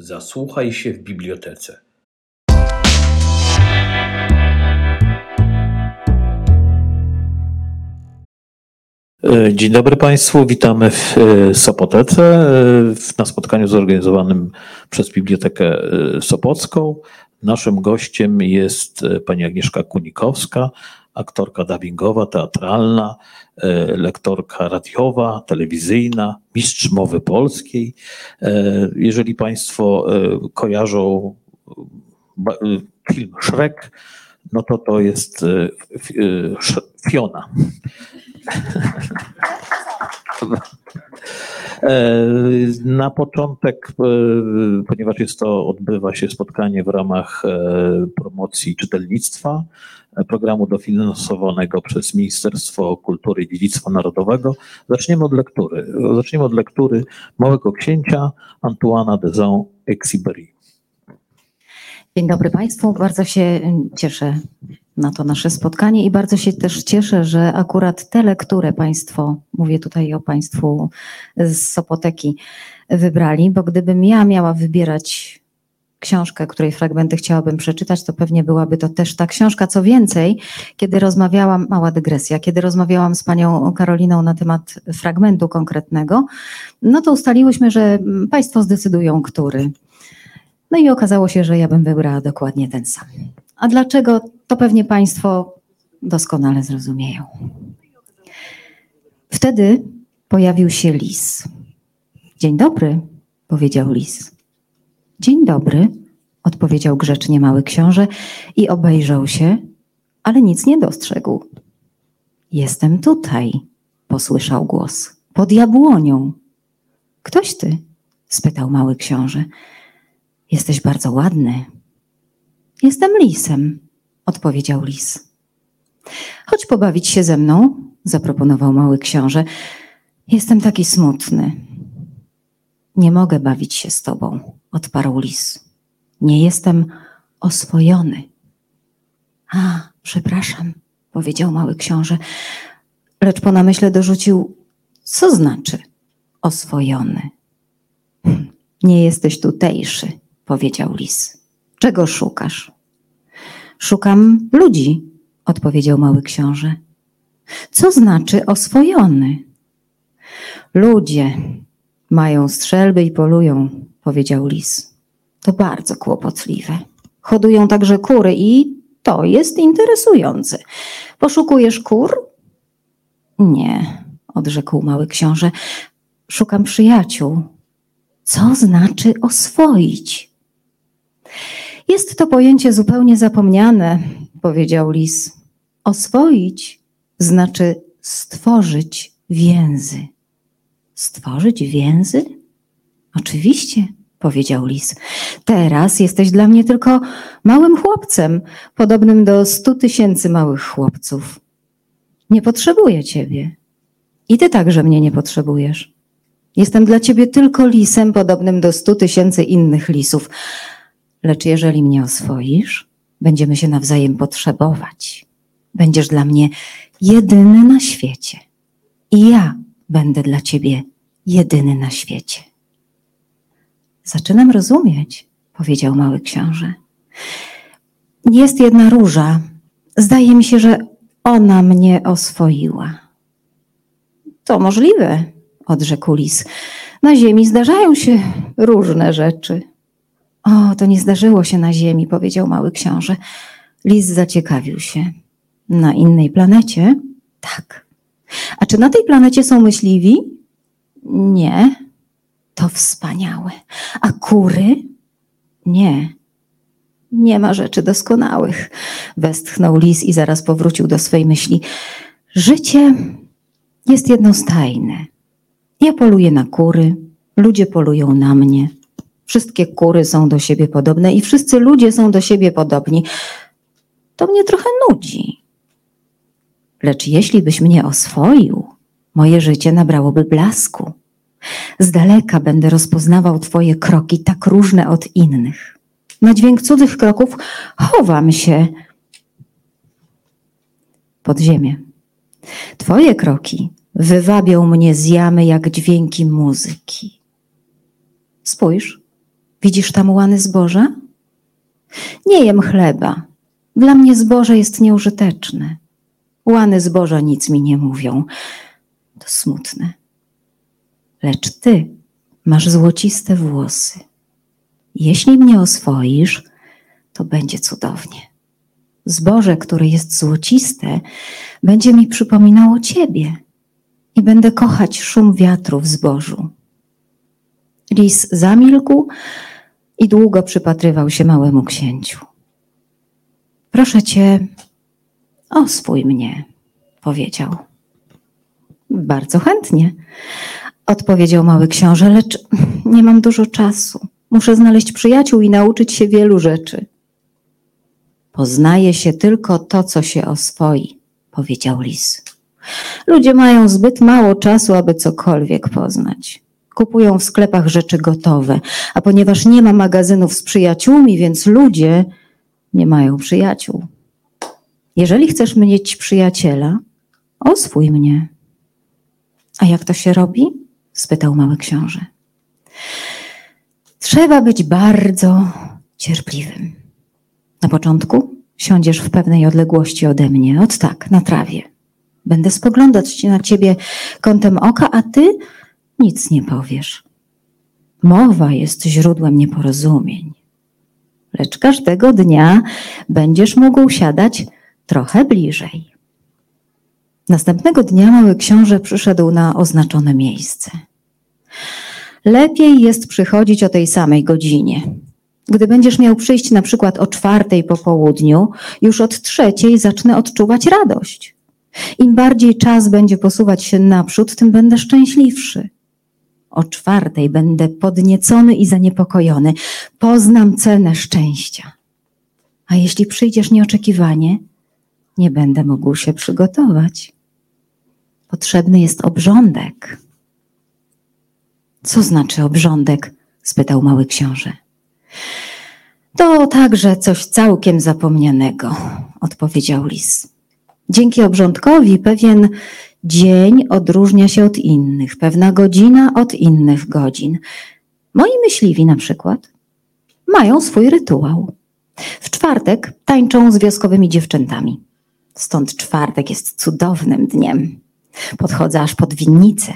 Zasłuchaj się w bibliotece. E, dzień dobry Państwu, witamy w e, Sopotece e, na spotkaniu zorganizowanym przez Bibliotekę Sopocką. Naszym gościem jest pani Agnieszka Kunikowska, aktorka dubbingowa, teatralna, lektorka radiowa, telewizyjna, mistrz mowy polskiej. Jeżeli Państwo kojarzą film Shrek, no to to jest Fiona. E, na początek, e, ponieważ jest to, odbywa się spotkanie w ramach e, promocji czytelnictwa, programu dofinansowanego przez Ministerstwo Kultury i Dziedzictwa Narodowego, zaczniemy od lektury. Zaczniemy od lektury Małego Księcia Antoana de Saint-Exupéry. Dzień dobry Państwu, bardzo się cieszę na to nasze spotkanie i bardzo się też cieszę, że akurat te lektury Państwo, mówię tutaj o Państwu z Sopoteki, wybrali, bo gdybym ja miała wybierać książkę, której fragmenty chciałabym przeczytać, to pewnie byłaby to też ta książka. Co więcej, kiedy rozmawiałam, mała dygresja, kiedy rozmawiałam z panią Karoliną na temat fragmentu konkretnego, no to ustaliłyśmy, że Państwo zdecydują, który. No i okazało się, że ja bym wybrała dokładnie ten sam. A dlaczego, to pewnie Państwo doskonale zrozumieją. Wtedy pojawił się lis. Dzień dobry, powiedział lis. Dzień dobry, odpowiedział grzecznie mały książę i obejrzał się, ale nic nie dostrzegł. Jestem tutaj, posłyszał głos, pod jabłonią. Ktoś ty? spytał mały książę. Jesteś bardzo ładny. Jestem lisem, odpowiedział lis. Chodź pobawić się ze mną, zaproponował mały książę. Jestem taki smutny. Nie mogę bawić się z tobą, odparł lis. Nie jestem oswojony. A, przepraszam, powiedział mały książę, lecz po namyśle dorzucił, co znaczy oswojony. Nie jesteś tutejszy, powiedział lis. Czego szukasz? Szukam ludzi, odpowiedział mały książę. Co znaczy oswojony? Ludzie mają strzelby i polują, powiedział lis. To bardzo kłopotliwe. Hodują także kury i to jest interesujące. Poszukujesz kur? Nie, odrzekł mały książę. Szukam przyjaciół. Co znaczy oswoić? Jest to pojęcie zupełnie zapomniane, powiedział lis. Oswoić znaczy stworzyć więzy. Stworzyć więzy? Oczywiście, powiedział lis. Teraz jesteś dla mnie tylko małym chłopcem, podobnym do stu tysięcy małych chłopców. Nie potrzebuję ciebie. I ty także mnie nie potrzebujesz. Jestem dla ciebie tylko lisem, podobnym do stu tysięcy innych lisów. Lecz jeżeli mnie oswoisz, będziemy się nawzajem potrzebować. Będziesz dla mnie jedyny na świecie. I ja będę dla ciebie jedyny na świecie. Zaczynam rozumieć, powiedział mały książę. Jest jedna róża. Zdaje mi się, że ona mnie oswoiła. To możliwe, odrzekł lis. Na ziemi zdarzają się różne rzeczy. O, to nie zdarzyło się na Ziemi, powiedział mały książę. Lis zaciekawił się. Na innej planecie? Tak. A czy na tej planecie są myśliwi? Nie. To wspaniałe. A kury? Nie. Nie ma rzeczy doskonałych. Westchnął lis i zaraz powrócił do swej myśli. Życie jest jednostajne. Ja poluję na kury, ludzie polują na mnie. Wszystkie kury są do siebie podobne i wszyscy ludzie są do siebie podobni. To mnie trochę nudzi. Lecz jeśli byś mnie oswoił, moje życie nabrałoby blasku. Z daleka będę rozpoznawał Twoje kroki, tak różne od innych. Na dźwięk cudzych kroków chowam się pod ziemię. Twoje kroki wywabią mnie z jamy jak dźwięki muzyki. Spójrz, Widzisz tam łany zboża? Nie jem chleba. Dla mnie zboże jest nieużyteczne. Łany zboża nic mi nie mówią. To smutne. Lecz ty masz złociste włosy. Jeśli mnie oswoisz, to będzie cudownie. Zboże, które jest złociste, będzie mi przypominało ciebie i będę kochać szum wiatru w zbożu. Lis zamilkł i długo przypatrywał się małemu księciu. Proszę cię, oswój mnie, powiedział. Bardzo chętnie, odpowiedział mały książę, lecz nie mam dużo czasu. Muszę znaleźć przyjaciół i nauczyć się wielu rzeczy. Poznaje się tylko to, co się oswoi, powiedział lis. Ludzie mają zbyt mało czasu, aby cokolwiek poznać. Kupują w sklepach rzeczy gotowe, a ponieważ nie ma magazynów z przyjaciółmi, więc ludzie nie mają przyjaciół. Jeżeli chcesz mieć przyjaciela, oswój mnie. A jak to się robi? spytał mały książę. Trzeba być bardzo cierpliwym. Na początku siądziesz w pewnej odległości ode mnie, od tak, na trawie. Będę spoglądać na ciebie kątem oka, a ty nic nie powiesz. Mowa jest źródłem nieporozumień. Lecz każdego dnia będziesz mógł siadać trochę bliżej. Następnego dnia mały książę przyszedł na oznaczone miejsce. Lepiej jest przychodzić o tej samej godzinie. Gdy będziesz miał przyjść na przykład o czwartej po południu, już od trzeciej zacznę odczuwać radość. Im bardziej czas będzie posuwać się naprzód, tym będę szczęśliwszy. O czwartej będę podniecony i zaniepokojony. Poznam cenę szczęścia. A jeśli przyjdziesz nieoczekiwanie, nie będę mógł się przygotować. Potrzebny jest obrządek. Co znaczy obrządek? spytał mały książę. To także coś całkiem zapomnianego, odpowiedział lis. Dzięki obrządkowi pewien dzień odróżnia się od innych, pewna godzina od innych godzin. Moi myśliwi na przykład mają swój rytuał. W czwartek tańczą z wioskowymi dziewczętami. Stąd czwartek jest cudownym dniem. Podchodzę aż pod winnicę.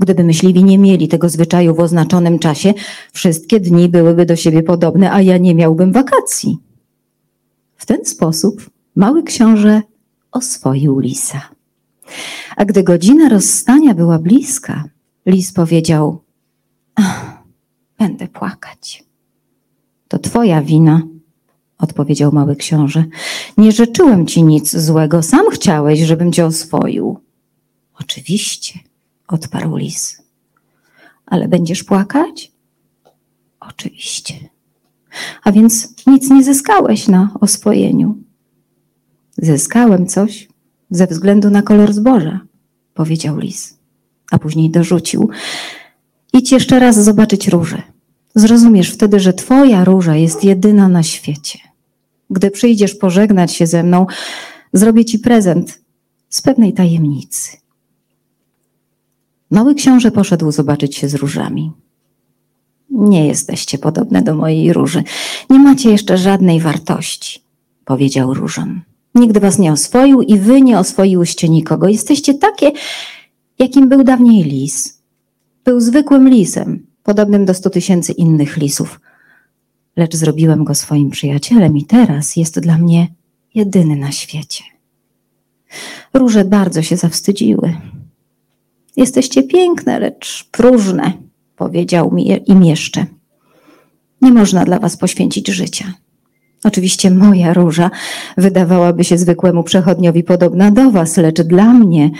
Gdyby myśliwi nie mieli tego zwyczaju w oznaczonym czasie, wszystkie dni byłyby do siebie podobne, a ja nie miałbym wakacji. W ten sposób mały książę oswoił lisa. A gdy godzina rozstania była bliska, lis powiedział: Będę płakać. To twoja wina, odpowiedział mały książę. Nie życzyłem ci nic złego, sam chciałeś, żebym cię oswoił. Oczywiście, odparł lis. Ale będziesz płakać? Oczywiście. A więc nic nie zyskałeś na oswojeniu. Zyskałem coś ze względu na kolor zboża, powiedział lis, a później dorzucił. Idź jeszcze raz zobaczyć różę. Zrozumiesz wtedy, że twoja róża jest jedyna na świecie. Gdy przyjdziesz pożegnać się ze mną, zrobię ci prezent z pewnej tajemnicy. Mały książę poszedł zobaczyć się z różami. Nie jesteście podobne do mojej róży. Nie macie jeszcze żadnej wartości, powiedział różom. Nigdy was nie oswoił i wy nie oswoiłyście nikogo. Jesteście takie, jakim był dawniej lis. Był zwykłym lisem, podobnym do stu tysięcy innych lisów. Lecz zrobiłem go swoim przyjacielem i teraz jest dla mnie jedyny na świecie. Róże bardzo się zawstydziły. Jesteście piękne, lecz próżne, powiedział mi im jeszcze. Nie można dla was poświęcić życia. Oczywiście moja róża wydawałaby się zwykłemu przechodniowi podobna do was, lecz dla mnie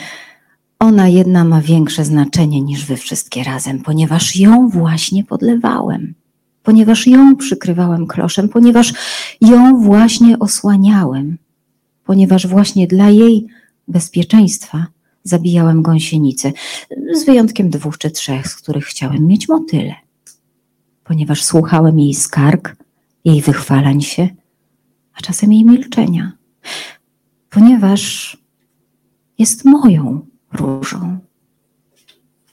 ona jedna ma większe znaczenie niż wy wszystkie razem, ponieważ ją właśnie podlewałem, ponieważ ją przykrywałem kloszem, ponieważ ją właśnie osłaniałem, ponieważ właśnie dla jej bezpieczeństwa zabijałem gąsienice, z wyjątkiem dwóch czy trzech, z których chciałem mieć motyle. Ponieważ słuchałem jej skarg, jej wychwalań się, a czasem jej milczenia, ponieważ jest moją różą.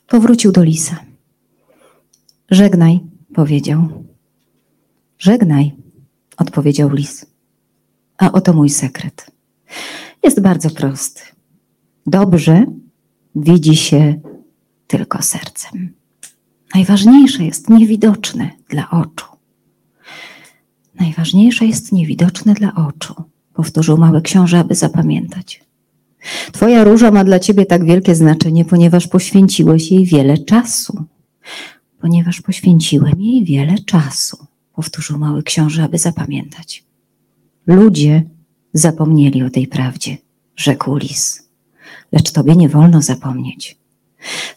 Powrócił do lisa. Żegnaj, powiedział. Żegnaj, odpowiedział lis. A oto mój sekret. Jest bardzo prosty. Dobrze widzi się tylko sercem. Najważniejsze jest niewidoczne dla oczu. Najważniejsze jest niewidoczne dla oczu, powtórzył mały książę, aby zapamiętać. Twoja róża ma dla ciebie tak wielkie znaczenie, ponieważ poświęciłeś jej wiele czasu. Ponieważ poświęciłem jej wiele czasu, powtórzył mały książę, aby zapamiętać. Ludzie zapomnieli o tej prawdzie, rzekł lis. Lecz tobie nie wolno zapomnieć.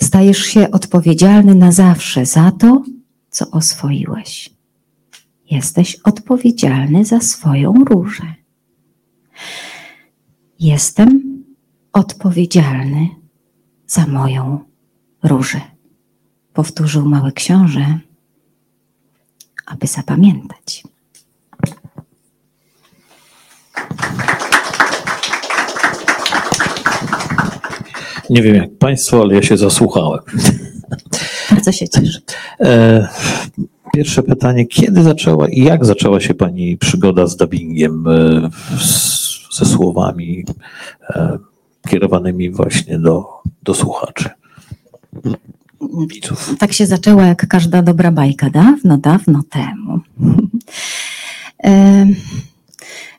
Stajesz się odpowiedzialny na zawsze za to, co oswoiłeś. Jesteś odpowiedzialny za swoją różę. Jestem odpowiedzialny za moją różę. Powtórzył mały książę, aby zapamiętać. Nie wiem jak Państwo, ale ja się zasłuchałem. Bardzo się cieszę. E, Pierwsze pytanie, kiedy zaczęła i jak zaczęła się Pani przygoda z dubbingiem, e, ze słowami e, kierowanymi właśnie do, do słuchaczy, widzów? Tak się zaczęła jak każda dobra bajka dawno, dawno temu. E,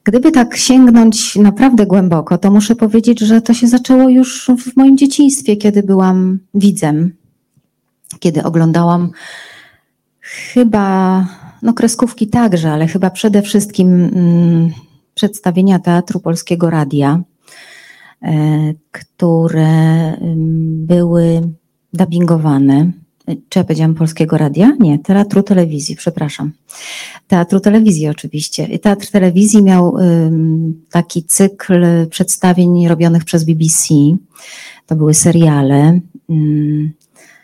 Gdyby tak sięgnąć naprawdę głęboko, to muszę powiedzieć, że to się zaczęło już w moim dzieciństwie, kiedy byłam widzem, kiedy oglądałam chyba, no kreskówki także, ale chyba przede wszystkim mm, przedstawienia Teatru Polskiego Radia, e, które ym, były dubbingowane. Czy ja powiedziałam Polskiego Radia? Nie, Teatru Telewizji, przepraszam. Teatru Telewizji oczywiście. Teatr Telewizji miał taki cykl przedstawień robionych przez BBC. To były seriale.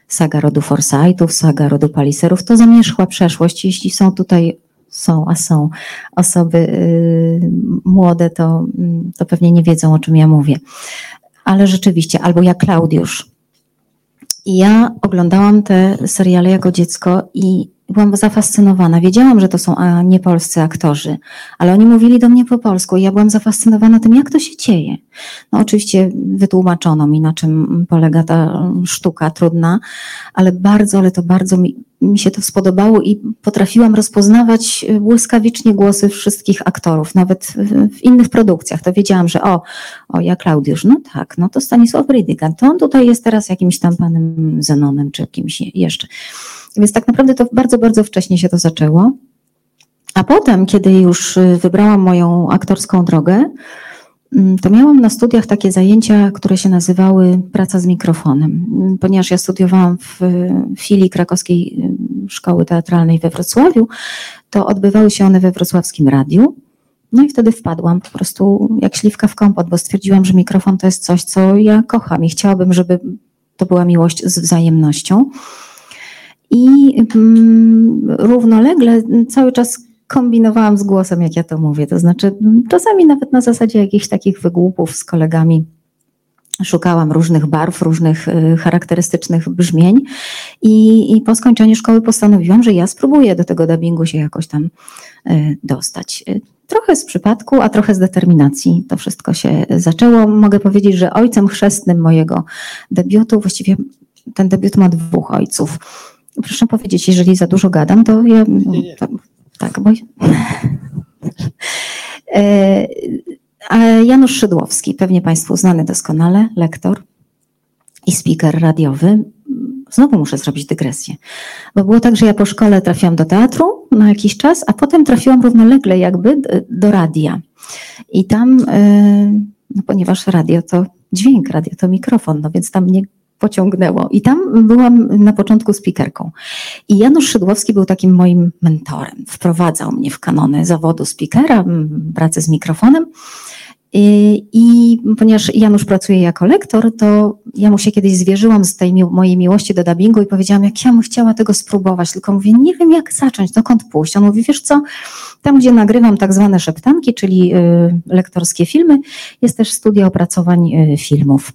Saga rodu Forsythów, saga rodu Paliserów. To zamierzchła przeszłość. Jeśli są tutaj, są, a są osoby y, młode, to, mm, to pewnie nie wiedzą, o czym ja mówię. Ale rzeczywiście, albo jak Klaudiusz. Ja oglądałam te seriale jako dziecko i byłam zafascynowana. Wiedziałam, że to są a, niepolscy aktorzy, ale oni mówili do mnie po polsku i ja byłam zafascynowana tym, jak to się dzieje. No oczywiście wytłumaczono mi, na czym polega ta sztuka trudna, ale bardzo, ale to bardzo mi, mi się to spodobało i potrafiłam rozpoznawać y, błyskawicznie głosy wszystkich aktorów, nawet w, innych produkcjach. To wiedziałam, że o, o, ja Klaudiusz, no tak, no to Stanisław Rydykant, to on tutaj jest teraz jakimś tam panem Zenonem, czy kimś jeszcze. Więc tak naprawdę to bardzo, bardzo wcześnie się to zaczęło. A potem, kiedy już y, wybrałam moją aktorską drogę, mm, to miałam na studiach takie zajęcia, które się nazywały praca z mikrofonem. Mm, Ponieważ ja studiowałam w y, filii krakowskiej y, szkoły teatralnej we Wrocławiu, to odbywały się one we wrocławskim radiu. No i wtedy wpadłam po prostu jak śliwka w kompot, bo stwierdziłam, że mikrofon to jest coś, co ja kocham i chciałabym, żeby to była miłość z wzajemnością. I mm, równolegle cały czas kombinowałam z głosem, jak ja to mówię. To znaczy, mm, czasami nawet na zasadzie jakichś takich wygłupów z kolegami szukałam różnych barw, różnych y, charakterystycznych brzmień. I, I po skończeniu szkoły postanowiłam, że ja spróbuję do tego dubbingu się jakoś tam y, dostać. Y, Trochę z przypadku, a trochę z determinacji to wszystko się zaczęło. Mogę powiedzieć, że ojcem chrzestnym mojego debiutu, właściwie ten debiut ma dwóch ojców. Proszę powiedzieć, jeżeli za dużo gadam, to ja. To, tak, bo. E, Janusz Szydłowski, pewnie Państwu znany doskonale, lektor i speaker radiowy. Znowu muszę zrobić dygresję, bo było tak, że ja po szkole trafiłam do teatru na jakiś czas, a potem trafiłam równolegle jakby do radia. I tam, e, no ponieważ radio to dźwięk, radio to mikrofon, no więc tam mnie pociągnęło. I tam byłam na początku speakerką. I Janusz Szydłowski był takim moim mentorem. Wprowadzał mnie w kanony zawodu speakera, pracy z mikrofonem. I, I ponieważ Janusz pracuje jako lektor, to ja mu się kiedyś zwierzyłam z tej mi mojej miłości do dubbingu i powiedziałam, jak ja bym chciała tego spróbować, tylko mówię, nie wiem jak zacząć, dokąd pójść. On mówi, wiesz co, tam gdzie nagrywam tak zwane szeptanki, czyli y, lektorskie filmy, jest też studia opracowań y, filmów.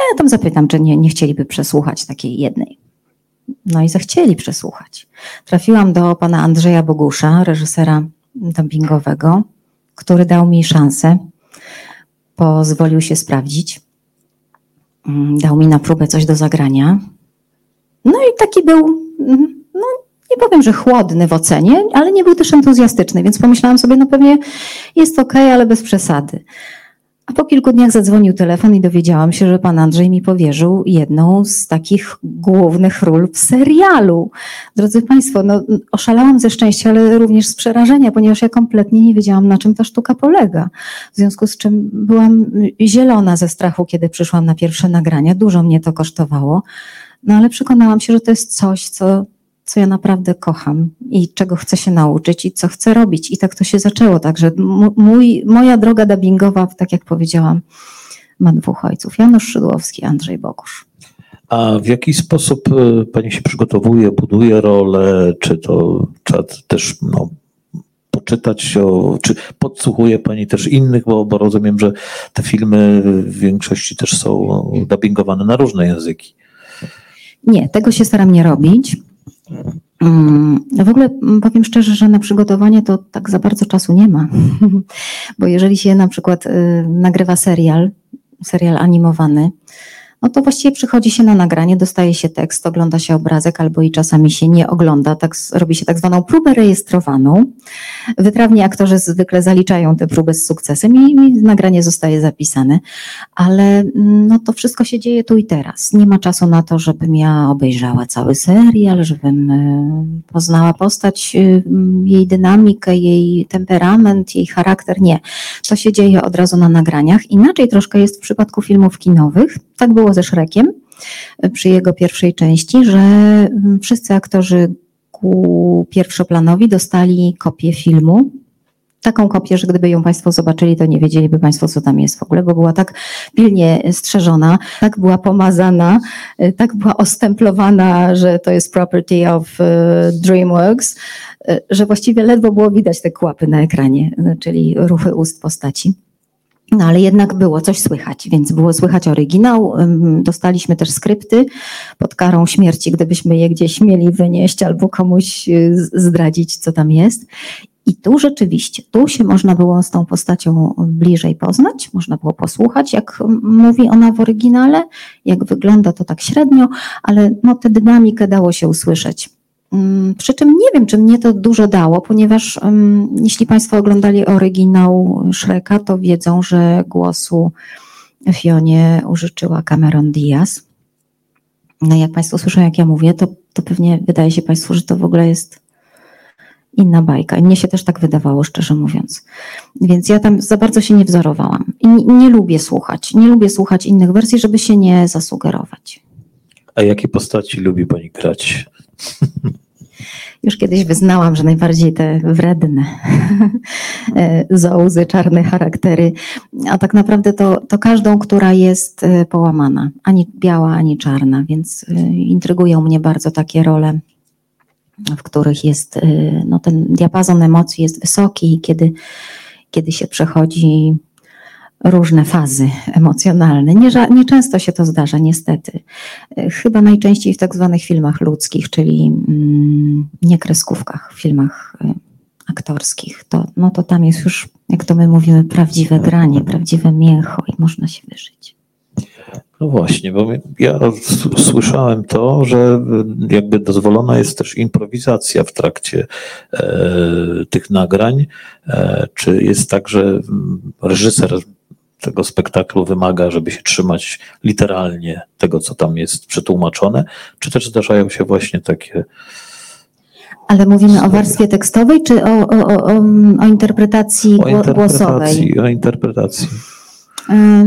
Ja tam zapytam, czy nie, nie chcieliby przesłuchać takiej jednej. No i zechcieli przesłuchać. Trafiłam do pana Andrzeja Bogusza, reżysera dubbingowego, który dał mi szansę, pozwolił się sprawdzić. Mm, dał mi na próbę coś do zagrania. No i taki był, mm, no nie powiem, że chłodny w ocenie, ale nie był też entuzjastyczny, więc pomyślałam sobie, no pewnie jest ok, ale bez przesady. A po kilku dniach zadzwonił telefon i dowiedziałam się, że pan Andrzej mi powierzył jedną z takich głównych ról w serialu. Drodzy Państwo, no, oszalałam ze szczęścia, ale również z przerażenia, ponieważ ja kompletnie nie wiedziałam, na czym ta sztuka polega. W związku z czym byłam zielona ze strachu, kiedy przyszłam na pierwsze nagrania. Dużo mnie to kosztowało, no ale przekonałam się, że to jest coś, co co ja naprawdę kocham i czego chcę się nauczyć i co chcę robić. I tak to się zaczęło. Także mój, moja droga dubbingowa, tak jak powiedziałam, ma dwóch ojców. Janusz Szydłowski, Andrzej Bogusz. A w jaki sposób e, Pani się przygotowuje, buduje rolę? Czy to trzeba też no, poczytać, o, czy podsłuchuje Pani też innych, bo, bo rozumiem, że te filmy w większości też są dubbingowane na różne języki. Nie, tego się staram nie robić. Mm, w ogóle powiem szczerze, że na przygotowanie to tak za bardzo czasu nie ma, bo jeżeli się na przykład y, nagrywa serial, serial animowany, no to właściwie przychodzi się na nagranie, dostaje się tekst, ogląda się obrazek albo i czasami się nie ogląda, tak robi się tak zwaną próbę rejestrowaną. Wytrawni aktorzy zwykle zaliczają tę próbę z sukcesem i, i nagranie zostaje zapisane, ale mm, no to wszystko się dzieje tu i teraz. Nie ma czasu na to, żebym ja obejrzała cały serial, żebym e, poznała postać, e, jej dynamikę, jej temperament, jej charakter. Nie. To się dzieje od razu na nagraniach. Inaczej troszkę jest w przypadku filmów kinowych. Tak było ze Szrekiem przy jego pierwszej części, że mm, wszyscy aktorzy ku pierwszoplanowi dostali kopię filmu. Taką kopię, że gdyby ją Państwo zobaczyli, to nie wiedzieliby Państwo, co tam jest w ogóle, bo była tak pilnie strzeżona, tak była pomazana, tak była ostemplowana, że to jest property of e, DreamWorks, e, że właściwie ledwo było widać te kłapy na ekranie, czyli ruchy ust postaci. No ale jednak było coś słychać, więc było słychać oryginał. Dostaliśmy też skrypty pod karą śmierci, gdybyśmy je gdzieś mieli wynieść albo komuś y, zdradzić, co tam jest. I tu rzeczywiście, tu się można było z tą postacią bliżej poznać, można było posłuchać, jak mówi ona w oryginale, jak wygląda to tak średnio, ale no, tę dynamikę dało się usłyszeć. Mm, przy czym nie wiem, czy mnie to dużo dało, ponieważ um, jeśli Państwo oglądali oryginał Shreka, to wiedzą, że głosu Fionie użyczyła Cameron Diaz. No jak Państwo słyszą, jak ja mówię, to, to pewnie wydaje się Państwu, że to w ogóle jest inna bajka. I mnie się też tak wydawało, szczerze mówiąc. Więc ja tam za bardzo się nie wzorowałam. I nie, nie lubię słuchać. Nie lubię słuchać innych wersji, żeby się nie zasugerować. A jakie postaci lubi Pani grać? Już kiedyś wyznałam, że najbardziej te wredne zołzy, czarne charaktery, a tak naprawdę to, to każdą, która jest e, połamana, ani biała, ani czarna, więc e, intrygują mnie bardzo takie role, w których jest, e, no ten diapazon emocji jest wysoki, kiedy, kiedy się przechodzi różne fazy emocjonalne. Nie, często się to zdarza, niestety. E, chyba najczęściej w tak zwanych filmach ludzkich, czyli mm, nie kreskówkach, filmach e, aktorskich. To, no to tam jest już, jak to my mówimy, prawdziwe granie, prawdziwe mięcho i można się wyżyć. No właśnie, bo ja słyszałem to, że jakby dozwolona jest też improwizacja w trakcie e, tych nagrań. E, czy jest tak, że reżyser tego spektaklu wymaga, żeby się trzymać literalnie tego, co tam jest przetłumaczone, czy też zdarzają się właśnie takie. Ale mówimy o warstwie tekstowej, czy o, o, o, o interpretacji, o interpretacji głosowej? O interpretacji.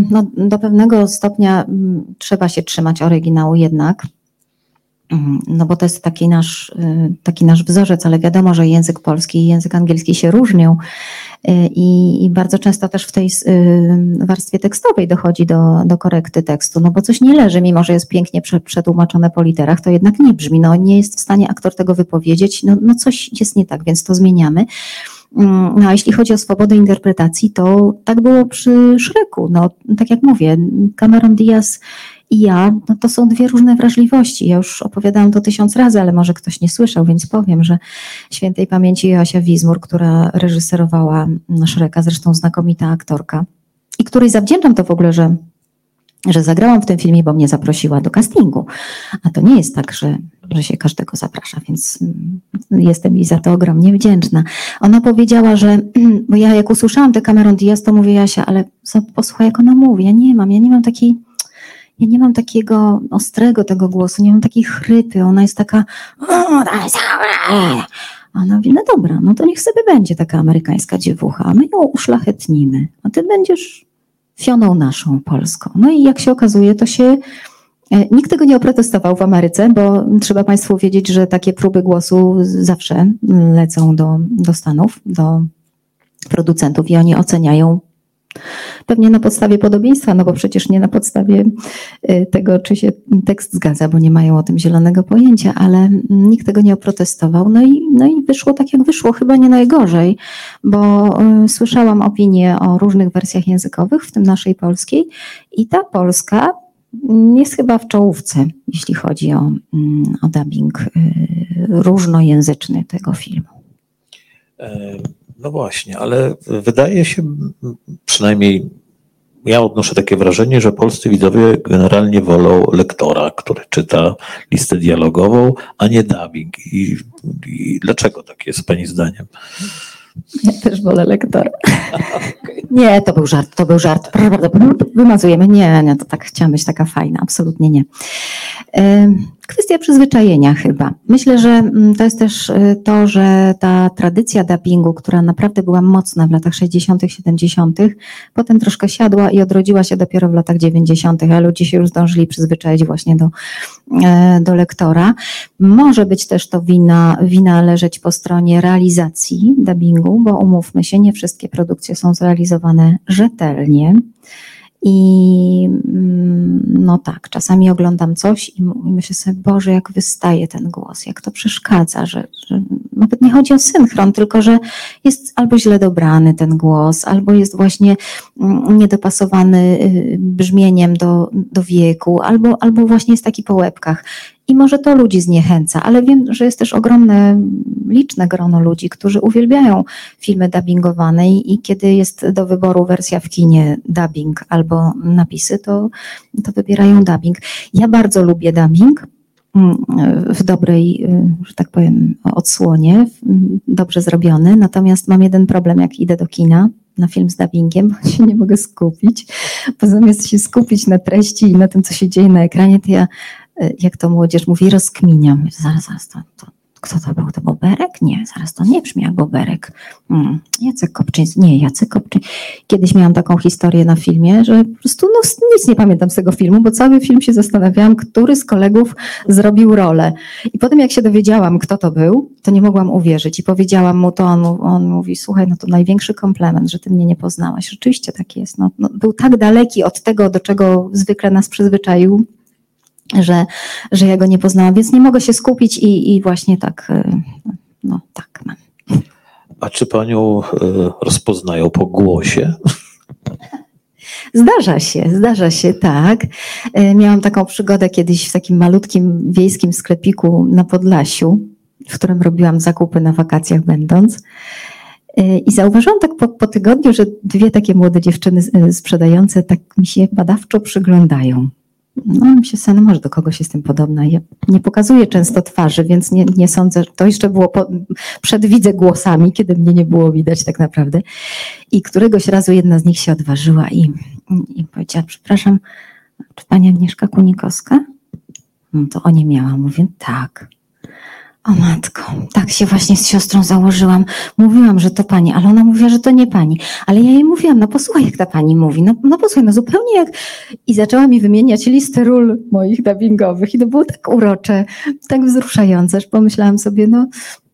No, do pewnego stopnia mm, trzeba się trzymać oryginału jednak. Mm, no bo to jest taki nasz, y, taki nasz wzorzec, ale wiadomo, że język polski i język angielski się różnią y, i, i bardzo często też w tej y, warstwie tekstowej dochodzi do, do korekty tekstu, no bo coś nie leży, mimo że jest pięknie przetłumaczone po literach, to jednak nie brzmi, no nie jest w stanie aktor tego wypowiedzieć, no, no coś jest nie tak, więc to zmieniamy. Mm, no a jeśli chodzi o swobodę interpretacji, to tak było przy Szreku. No, tak jak mówię, Cameron Diaz i ja, no to są dwie różne wrażliwości. Ja już opowiadałam to tysiąc razy, ale może ktoś nie słyszał, więc powiem, że świętej pamięci Joasia Wizmur, która reżyserowała Szreka, zresztą znakomita aktorka, i której zawdzięczam to w ogóle, że że zagrałam w tym filmie, bo mnie zaprosiła do castingu. A to nie jest tak, że, że się każdego zaprasza, więc mm, jestem jej za to ogromnie wdzięczna. Ona powiedziała, że, bo ja jak usłyszałam tę Cameron Diaz, to mówię Jasia, ale posłuchaj jak ona mówi, ja nie mam, ja nie mam takiej, ja nie mam takiego ostrego tego głosu, nie mam takiej chrypy, ona jest taka ona mówi, no dobra, no to niech sobie będzie taka amerykańska dziewucha, my ją uszlachetnimy, a ty będziesz fioną naszą polską. No i jak się okazuje, to się e, Nikt tego nie oprotestował w Ameryce, bo trzeba Państwu wiedzieć, że takie próby głosu zawsze lecą do, do Stanów, do producentów i oni oceniają Pewnie na podstawie podobieństwa, no bo przecież nie na podstawie y, tego, czy się tekst zgadza, bo nie mają o tym zielonego pojęcia, ale nikt tego nie oprotestował. No i, no i wyszło tak, jak wyszło, chyba nie najgorzej, bo y, słyszałam opinie o różnych wersjach językowych, w tym naszej polskiej, i ta polska jest chyba w czołówce, jeśli chodzi o, mm, o dubbing y, różnojęzyczny tego filmu. No właśnie, ale wydaje się, przynajmniej ja odnoszę takie wrażenie, że polscy widzowie generalnie wolą lektora, który czyta listę dialogową, a nie dubbing. I, i dlaczego tak jest Pani zdaniem? Ja też wolę lektora. Nie, to był żart, to był żart. Proszę bardzo, wymazujemy. Nie, nie, to tak chciałam być taka fajna, absolutnie nie. Kwestia przyzwyczajenia chyba. Myślę, że mm, to jest też y, to, że ta tradycja dubbingu, która naprawdę była mocna w latach 60., 70., potem troszkę siadła i odrodziła się dopiero w latach 90., a ludzie się już zdążyli przyzwyczaić właśnie do, e, do lektora. Może być też to wina, wina leżeć po stronie realizacji dubbingu, bo umówmy się, nie wszystkie produkcje są zrealizowane rzetelnie. I mm, no tak, czasami oglądam coś i myślę sobie, Boże, jak wystaje ten głos, jak to przeszkadza, że, że nawet nie chodzi o synchron, tylko że jest albo źle dobrany ten głos, albo jest właśnie mm, niedopasowany y, brzmieniem do, do wieku, albo, albo właśnie jest taki po łebkach. I może to ludzi zniechęca, ale wiem, że jest też ogromne, liczne grono ludzi, którzy uwielbiają filmy dubbingowane i, kiedy jest do wyboru wersja w kinie dubbing albo napisy, to, to wybierają dubbing. Ja bardzo lubię dubbing mm, w dobrej, że tak powiem, odsłonie, dobrze zrobiony. Natomiast mam jeden problem, jak idę do kina na film z dubbingiem, bo się nie mogę skupić. Bo zamiast się skupić na treści i na tym, co się dzieje na ekranie, to ja Y, jak to młodzież mówi, rozkminiam. Zaraz, zaraz, to, to, kto to był? To Boberek? Nie, zaraz to nie brzmi jak Boberek. Hmm, Jacek Kopczyński. Nie, Jacek Kopczyński. Kiedyś miałam taką historię na filmie, że po prostu no, nic nie pamiętam z tego filmu, bo cały film się zastanawiałam, który z kolegów zrobił rolę. I potem jak się dowiedziałam, kto to był, to nie mogłam uwierzyć. I powiedziałam mu to, on, on mówi, słuchaj, no to największy komplement, że ty mnie nie poznałaś. Rzeczywiście tak jest. No, no, był tak daleki od tego, do czego zwykle nas przyzwyczaił, że, że ja go nie poznałam, więc nie mogę się skupić i, i właśnie tak, y, no tak mam. A czy panią y, rozpoznają po głosie? Zdarza się, zdarza się, tak. Y, miałam taką przygodę kiedyś w takim malutkim wiejskim sklepiku na Podlasiu, w którym robiłam zakupy na wakacjach będąc. I zauważyłam tak po, po tygodniu, że dwie takie młode dziewczyny sprzedające tak mi się badawczo przyglądają. No, mi się sen, może do kogoś jestem podobna. Ja nie pokazuję często twarzy, więc nie, nie sądzę, to jeszcze było po, przed widzę głosami, kiedy mnie nie było widać tak naprawdę. I któregoś razu jedna z nich się odważyła i, i powiedziała, przepraszam, czy pani Agnieszka Kunikowska? No to o nie miała. Mówię, tak. O matko, tak się właśnie z siostrą założyłam. Mówiłam, że to pani, ale ona mówiła, że to nie pani. Ale ja jej mówiłam, no posłuchaj, jak ta pani mówi. No, no posłuchaj, no zupełnie jak... I zaczęła mi wymieniać listy ról moich dubbingowych i to było tak urocze, tak wzruszające, że pomyślałam sobie, no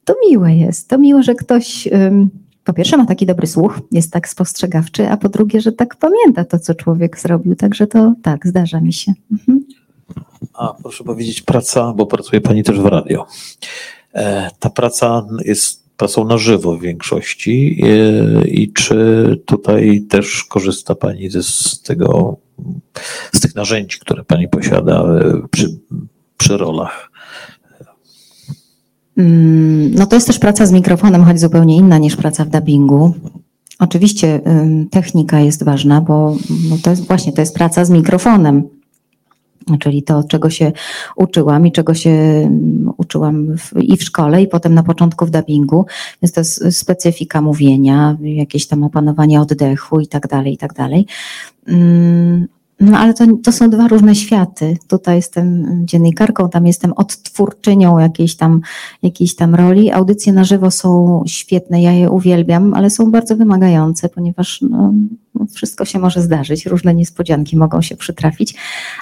to miłe jest. To miłe, że ktoś... Um, po pierwsze ma taki dobry słuch, jest tak spostrzegawczy, a po drugie, że tak pamięta to, co człowiek zrobił. Także to tak, zdarza mi się. Mhm. A proszę powiedzieć, praca, bo pracuje Pani też w radio. E, ta praca jest pracą na żywo w większości i czy tutaj też korzysta Pani z tego, z tych narzędzi, które Pani posiada przy, przy rolach? Mm, no to jest też praca z mikrofonem, choć zupełnie inna niż praca w dubbingu. Oczywiście technika jest ważna, bo no to jest właśnie to jest praca z mikrofonem czyli to, czego się uczyłam i czego się mm, uczyłam w, i w szkole, i potem na początku w dubbingu. Więc to jest specyfika mówienia, jakieś tam opanowanie oddechu i tak dalej, i tak dalej. Mm, no ale to, to są dwa różne światy. Tutaj jestem dziennikarką, tam jestem odtwórczynią jakiejś tam, jakiejś tam roli. Audycje na żywo są świetne, ja je uwielbiam, ale są bardzo wymagające, ponieważ no, no wszystko się może zdarzyć, różne niespodzianki mogą się przytrafić,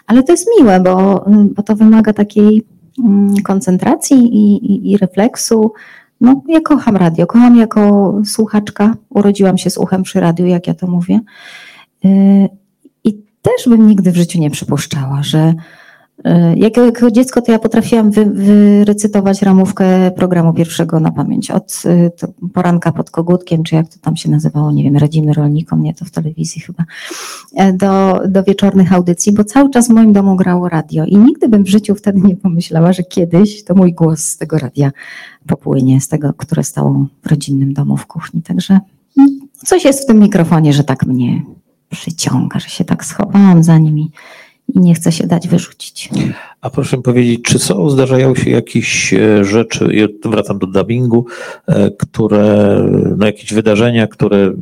ale to jest miłe, bo, bo to wymaga takiej mm, koncentracji i, i, i refleksu. No, ja kocham radio, kocham jako słuchaczka. Urodziłam się z uchem przy radiu, jak ja to mówię. Też bym nigdy w życiu nie przypuszczała, że e, jako, jako dziecko to ja potrafiłam wy, wyrecytować ramówkę programu pierwszego na pamięć. Od e, poranka pod kogutkiem, czy jak to tam się nazywało, nie wiem, radzimy rolnikom, nie to w telewizji chyba, e, do, do wieczornych audycji, bo cały czas w moim domu grało radio i nigdy bym w życiu wtedy nie pomyślała, że kiedyś to mój głos z tego radia popłynie, z tego, które stało w rodzinnym domu w kuchni. Także no, coś jest w tym mikrofonie, że tak mnie przyciąga, że się tak schowałam za nimi i nie chcę się dać wyrzucić. A proszę powiedzieć, czy są, zdarzają się jakieś e, rzeczy, wracam do dubbingu, e, które, no jakieś wydarzenia, które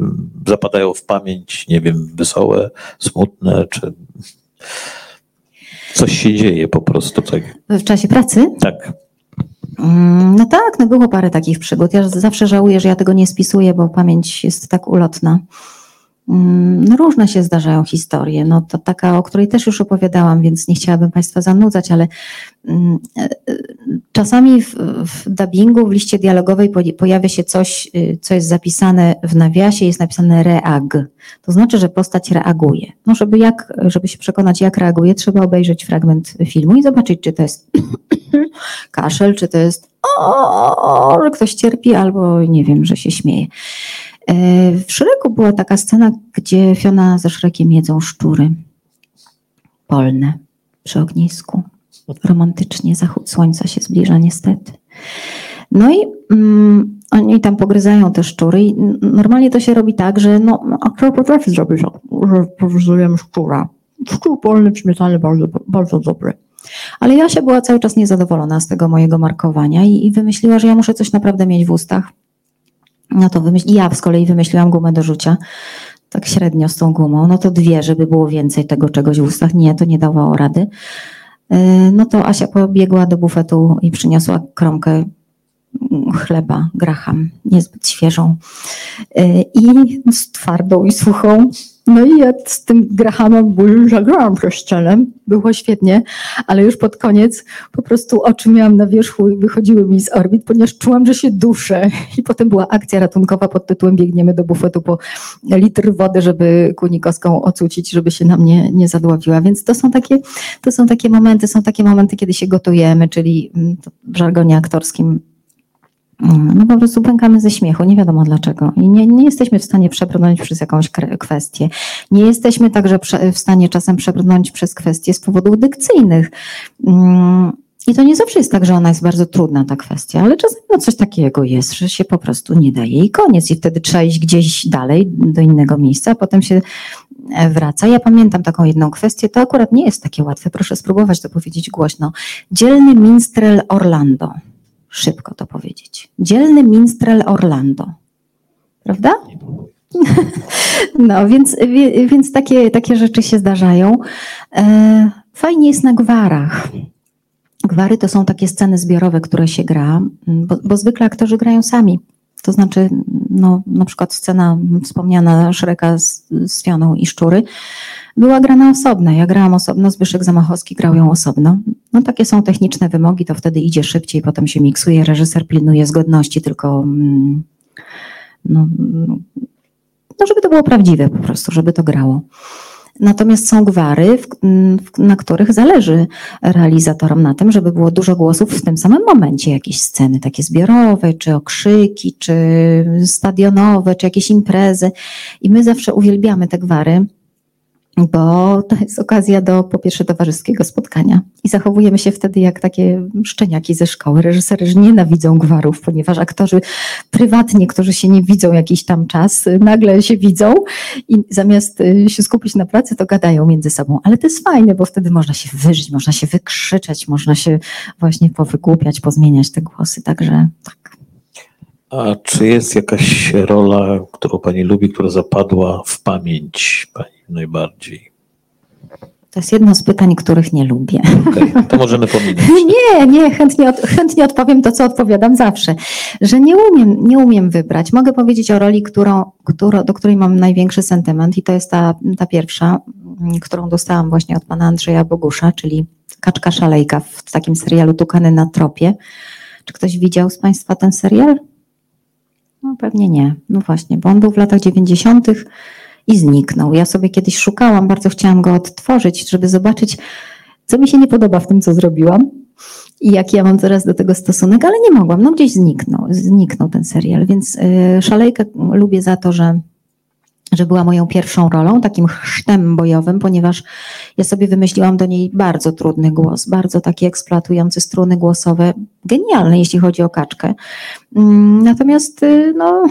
zapadają w pamięć, nie wiem, wesołe, smutne, czy coś się dzieje po prostu tak? W czasie pracy? Tak. Mm, no tak, no było parę takich przygód. Ja zawsze żałuję, że ja tego nie spisuję, bo pamięć jest tak ulotna. Mm, no różne się zdarzają historie. No to taka, o której też już opowiadałam, więc nie chciałabym Państwa zanudzać, ale mm, e, e, czasami w, w dubbingu, w liście dialogowej pojawia się coś, y, co jest zapisane w nawiasie, jest napisane reag. To znaczy, że postać reaguje. No żeby, jak, żeby się przekonać, jak reaguje, trzeba obejrzeć fragment filmu i zobaczyć, czy to jest kaszel, czy to jest o, że ktoś cierpi, albo nie wiem, że się śmieje. E, w Szreku była taka scena, gdzie Fiona ze Szrekiem jedzą szczury polne przy ognisku. Romantycznie zachód słońca się zbliża niestety. No i mm, oni tam pogryzają te szczury i normalnie to się robi tak, że no, a kto potrafi zrobić, że powzujemy szczura. Szczur polny w bardzo, bardzo dobry. Ale Jasia była cały czas niezadowolona z tego mojego markowania i, i wymyśliła, że ja muszę coś naprawdę mieć w ustach. No to wymyśl... ja z kolei wymyśliłam gumę do rzucia, tak średnio z tą gumą, no to dwie, żeby było więcej tego czegoś w ustach. Nie, to nie dawało rady. E, no to Asia pobiegła do bufetu i przyniosła kromkę chleba graham, niezbyt świeżą e, i z twardą i suchą no i ja z tym Grahamem zagrałam przez scenę, było świetnie, ale już pod koniec po prostu oczy miałam na wierzchu i wychodziły mi z orbit, ponieważ czułam, że się duszę. I potem była akcja ratunkowa pod tytułem biegniemy do bufetu po litr wody, żeby kunikowską ocucić, żeby się na mnie nie zadławiła. Więc to są takie, to są takie momenty, są takie momenty, kiedy się gotujemy, czyli mm, w żargonie aktorskim no po prostu pękamy ze śmiechu, nie wiadomo dlaczego. I nie, nie jesteśmy w stanie przebrnąć przez jakąś kwestię. Nie jesteśmy także w stanie czasem przebrnąć przez kwestie z powodów dykcyjnych. Mm, I to nie zawsze jest tak, że ona jest bardzo trudna, ta kwestia, ale czasem no coś takiego jest, że się po prostu nie daje i koniec. I wtedy trzeba iść gdzieś dalej, do innego miejsca, a potem się e, wraca. Ja pamiętam taką jedną kwestię, to akurat nie jest takie łatwe, proszę spróbować to powiedzieć głośno. Dzielny minstrel Orlando szybko to powiedzieć. Dzielny minstrel Orlando. Prawda? No, więc, więc takie, takie rzeczy się zdarzają. E, fajnie jest na gwarach. Gwary to są takie sceny zbiorowe, które się gra, bo, bo zwykle aktorzy grają sami. To znaczy, no, na przykład scena wspomniana Szreka z, z Fioną i Szczury była grana osobno. Ja grałam osobno, Zbyszek Zamachowski grał ją osobno. No takie są techniczne wymogi, to wtedy idzie szybciej, potem się miksuje, reżyser pilnuje zgodności, tylko mm, no, no żeby to było prawdziwe po prostu, żeby to grało. Natomiast są gwary, w, w, na których zależy realizatorom na tym, żeby było dużo głosów w tym samym momencie. Jakieś sceny takie zbiorowe, czy okrzyki, czy stadionowe, czy jakieś imprezy. I my zawsze uwielbiamy te gwary bo to jest okazja do po pierwsze towarzyskiego spotkania i zachowujemy się wtedy jak takie szczeniaki ze szkoły. Reżyserzy nienawidzą gwarów, ponieważ aktorzy prywatnie, którzy się nie widzą jakiś tam czas, nagle się widzą i zamiast y, się skupić na pracy, to gadają między sobą. Ale to jest fajne, bo wtedy można się wyżyć, można się wykrzyczeć, można się właśnie powygłupiać, pozmieniać te głosy. Także tak. A czy jest jakaś rola, którą Pani lubi, która zapadła w pamięć Pani najbardziej? To jest jedno z pytań, których nie lubię. Okay, to możemy pominąć. nie, nie, chętnie, od, chętnie odpowiem to, co odpowiadam zawsze, że nie umiem, nie umiem wybrać. Mogę powiedzieć o roli, którą, którą, do której mam największy sentyment i to jest ta, ta pierwsza, którą dostałam właśnie od pana Andrzeja Bogusza, czyli Kaczka Szalejka w takim serialu Tukany na tropie. Czy ktoś widział z Państwa ten serial? No pewnie nie. No właśnie, bo on był w latach 90. i zniknął. Ja sobie kiedyś szukałam, bardzo chciałam go odtworzyć, żeby zobaczyć, co mi się nie podoba w tym, co zrobiłam i jaki ja mam teraz do tego stosunek, ale nie mogłam. No gdzieś zniknął, zniknął ten serial, więc y, Szalejkę lubię za to, że że była moją pierwszą rolą, takim chrztem bojowym, ponieważ ja sobie wymyśliłam do niej bardzo trudny głos, bardzo taki eksploatujący struny głosowe, genialny, jeśli chodzi o kaczkę. Mm, natomiast y, no,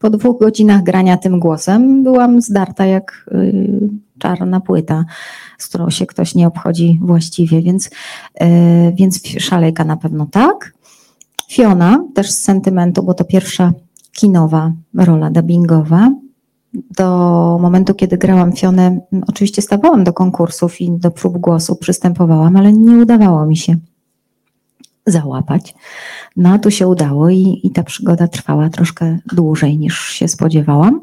po dwóch godzinach grania tym głosem byłam zdarta jak y, czarna płyta, z którą się ktoś nie obchodzi właściwie, więc, y, więc szalejka na pewno tak. Fiona też z sentymentu, bo to pierwsza kinowa rola dubbingowa do momentu, kiedy grałam Fionę, oczywiście stawałam do konkursów i do prób głosu przystępowałam, ale nie udawało mi się załapać. No a tu się udało i, i ta przygoda trwała troszkę dłużej niż się spodziewałam.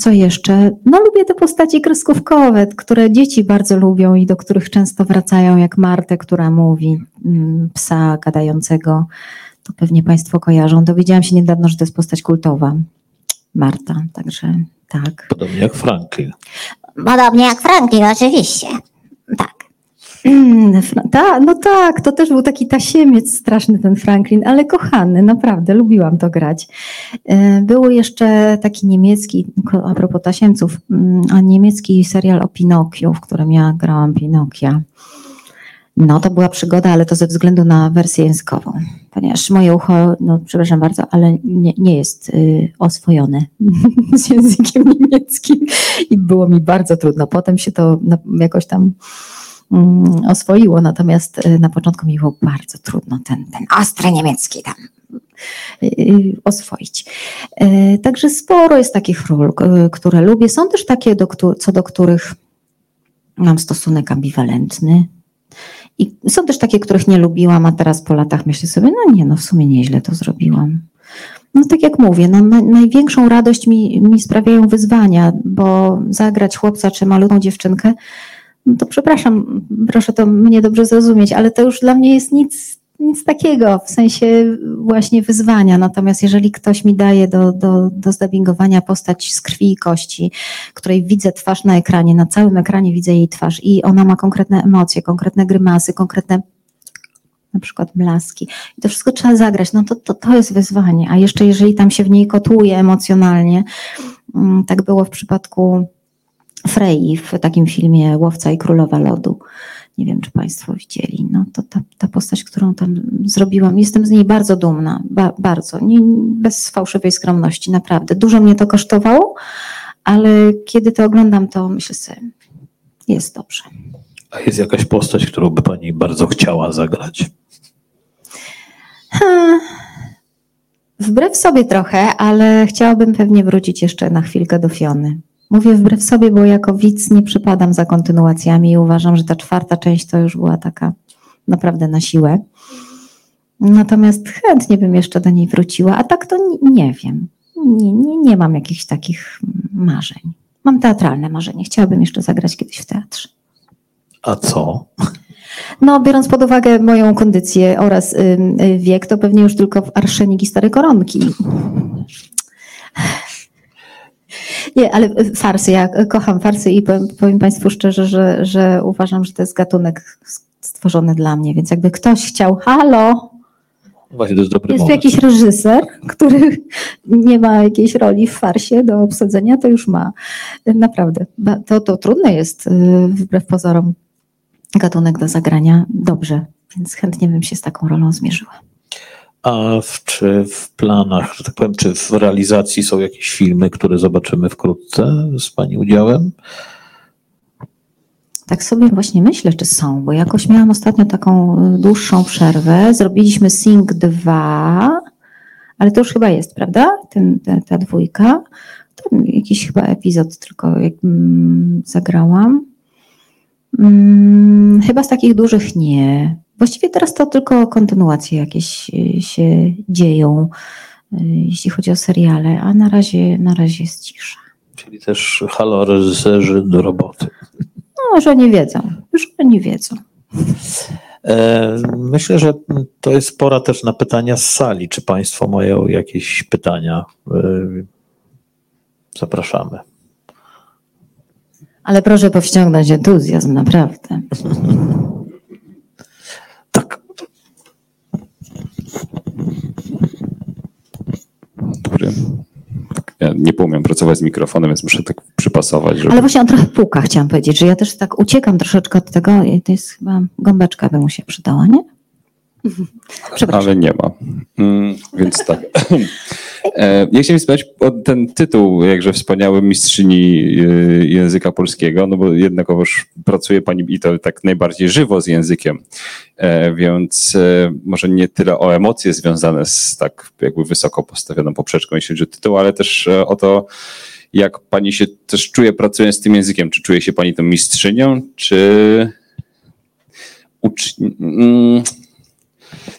Co jeszcze? No lubię te postaci kreskówkowe, które dzieci bardzo lubią i do których często wracają, jak Martę, która mówi psa gadającego. To pewnie Państwo kojarzą. Dowiedziałam się niedawno, że to jest postać kultowa. Marta, także tak. Podobnie jak Franklin. Podobnie jak Franklin, oczywiście. Tak. Ta, no tak, to też był taki tasiemiec straszny ten Franklin, ale kochany, naprawdę, lubiłam to grać. E, był jeszcze taki niemiecki, a propos tasiemców, mm, a niemiecki serial o Pinokiu, w którym ja grałam Pinokia. No, to była przygoda, ale to ze względu na wersję językową, ponieważ moje ucho, no przepraszam bardzo, ale nie, nie jest y, oswojone z językiem niemieckim i było mi bardzo trudno. Potem się to jakoś tam mm, oswoiło, natomiast y, na początku mi było bardzo trudno ten, ten ostry niemiecki tam y, oswoić. Także sporo jest takich ról, które lubię. Są też takie, do, co do których mam stosunek ambiwalentny. I są też takie, których nie lubiłam, a teraz po latach myślę sobie, no nie, no w sumie nieźle to zrobiłam. No tak jak mówię, no, na, największą radość mi, mi sprawiają wyzwania, bo zagrać chłopca czy malutką dziewczynkę, no to przepraszam, proszę to mnie dobrze zrozumieć, ale to już dla mnie jest nic nic takiego, w sensie właśnie wyzwania. Natomiast jeżeli ktoś mi daje do, do, do zdubbingowania postać z krwi i kości, której widzę twarz na ekranie, na całym ekranie widzę jej twarz i ona ma konkretne emocje, konkretne grymasy, konkretne na przykład blaski. I to wszystko trzeba zagrać. No to, to, to jest wyzwanie. A jeszcze jeżeli tam się w niej kotuje emocjonalnie, mm, tak było w przypadku Frey w takim filmie Łowca i Królowa Lodu nie wiem, czy Państwo widzieli. No to ta, ta postać, którą tam zrobiłam, jestem z niej bardzo dumna, ba, bardzo, nie, bez fałszywej skromności, naprawdę. Dużo mnie to kosztowało, ale kiedy to oglądam, to myślę sobie, jest dobrze. A jest jakaś postać, którą by Pani bardzo chciała zagrać? Ha. Wbrew sobie trochę, ale chciałabym pewnie wrócić jeszcze na chwilkę do Fiony. Mówię wbrew sobie, bo jako widz nie przypadam za kontynuacjami i uważam, że ta czwarta część to już była taka naprawdę na siłę. Natomiast chętnie bym jeszcze do niej wróciła, a tak to nie, nie wiem. Nie, nie, nie mam jakichś takich marzeń. Mam teatralne marzenie. Chciałabym jeszcze zagrać kiedyś w teatrze. A co? No, biorąc pod uwagę moją kondycję oraz y, y, wiek, to pewnie już tylko w arszenik i stare koronki. Nie, ale farsy, ja kocham farsy i powiem, powiem Państwu szczerze, że, że uważam, że to jest gatunek stworzony dla mnie, więc jakby ktoś chciał, halo, Właśnie to jest dobry jest moment. jakiś reżyser, który nie ma jakiejś roli w farsie do obsadzenia, to już ma. Naprawdę. To, to trudne jest, y, wbrew pozorom, gatunek do zagrania dobrze, więc chętnie bym się z taką rolą zmierzyła. A w, czy w planach, że tak powiem, czy w realizacji są jakieś filmy, które zobaczymy wkrótce z Pani udziałem? Tak sobie właśnie myślę, czy są, bo jakoś miałam ostatnio taką y, dłuższą przerwę. Zrobiliśmy Sing 2, ale to już chyba jest, prawda? Ten, ta, ta dwójka. To jakiś chyba epizod tylko jak, mm, zagrałam. Mm, chyba z takich dużych nie. Właściwie teraz to tylko kontynuacje jakieś y, się dzieją, y, jeśli chodzi o seriale, a na razie, na razie jest cisza. Czyli też halo reżyserzy do roboty. No, że nie wiedzą, już oni wiedzą. E, Myślę, że to jest pora też na pytania z sali. Czy Państwo mają jakieś pytania? E, Zapraszamy. Ale proszę powściągnąć entuzjazm, naprawdę. Tak. Dobry. Ja nie umiem pracować z mikrofonem, więc muszę tak przypasować, żeby... Ale właśnie on trochę puka, chciałam powiedzieć, że ja też tak uciekam troszeczkę od tego i to jest chyba gąbeczka by mu się przydała, nie? Ale nie ma. Mm, więc tak. E, Ja chciałem spytać o ten tytuł, jakże wspaniały mistrzyni y, języka polskiego, no bo jednakowoż pracuje pani i to tak najbardziej żywo z językiem, E, więc e, może nie tyle o emocje związane z tak jakby wysoko postawioną poprzeczką, jeśli chodzi o tytuł, ale też o to, jak pani się też czuje pracując z tym językiem. Czy czuje się pani tą mistrzynią, czy ucz...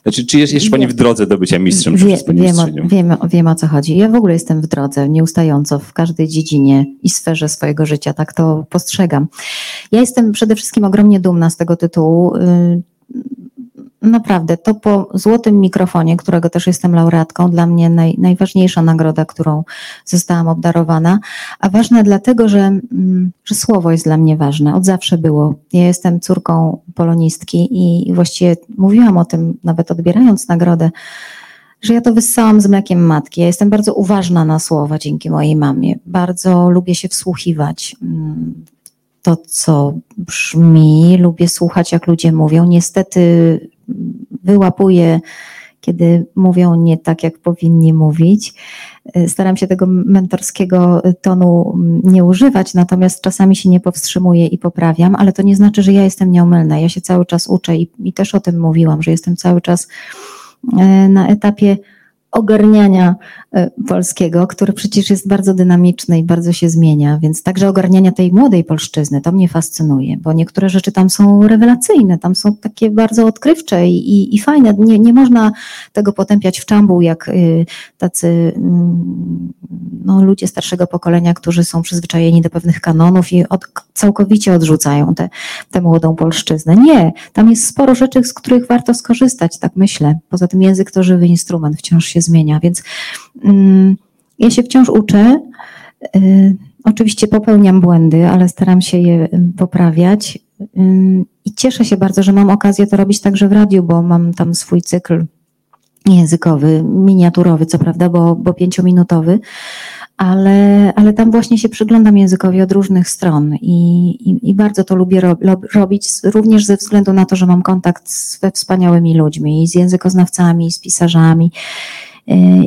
Znaczy, czy jest jeszcze pani w drodze do bycia mistrzem, czy Wie, pani wiem, o, wiem, wiem o co chodzi. Ja w ogóle jestem w drodze, nieustająco w każdej dziedzinie i sferze swojego życia, tak to postrzegam. Ja jestem przede wszystkim ogromnie dumna z tego tytułu. Naprawdę, to po złotym mikrofonie, którego też jestem laureatką, dla mnie naj, najważniejsza nagroda, którą zostałam obdarowana. A ważne dlatego, że, mm, że słowo jest dla mnie ważne. Od zawsze było. Ja jestem córką polonistki i właściwie mówiłam o tym, nawet odbierając nagrodę, że ja to wyssałam z mlekiem matki. Ja jestem bardzo uważna na słowa dzięki mojej mamie. Bardzo lubię się wsłuchiwać. mm, To, co brzmi, lubię słuchać, jak ludzie mówią. Niestety wyłapuję, kiedy mówią nie tak, jak powinni mówić. Y, Staram się tego mentorskiego tonu mm, nie używać, natomiast czasami się nie powstrzymuję i poprawiam, ale to nie znaczy, że ja jestem nieomylna. Ja się cały czas uczę i, i też o tym mówiłam, że jestem cały czas e, na etapie ogarniania e, polskiego, który przecież jest bardzo dynamiczny i bardzo się zmienia, więc także ogarniania tej młodej polszczyzny, to mnie fascynuje, bo niektóre rzeczy tam są rewelacyjne, tam są takie bardzo odkrywcze i, i, i fajne. Nie, nie można tego potępiać w czambuł, jak y, tacy mm, no, ludzie starszego pokolenia, którzy są przyzwyczajeni do pewnych kanonów i od, całkowicie odrzucają tę tę młodą polszczyznę. Nie, tam jest sporo rzeczy, z których warto skorzystać, tak myślę. Poza tym język to żywy instrument, wciąż się zmienia, więc mm, ja się wciąż uczę. Y, oczywiście popełniam błędy, ale staram się je ym, poprawiać. Ym, I cieszę się bardzo, że mam okazję to robić także w radiu, bo mam tam swój cykl językowy, miniaturowy, co prawda, bo, bo pięciominutowy, ale, ale tam właśnie się przyglądam językowi od różnych stron i, i, i bardzo to lubię ro, lo- robić, również ze względu na to, że mam kontakt ze wspaniałymi ludźmi, z językoznawcami, z pisarzami,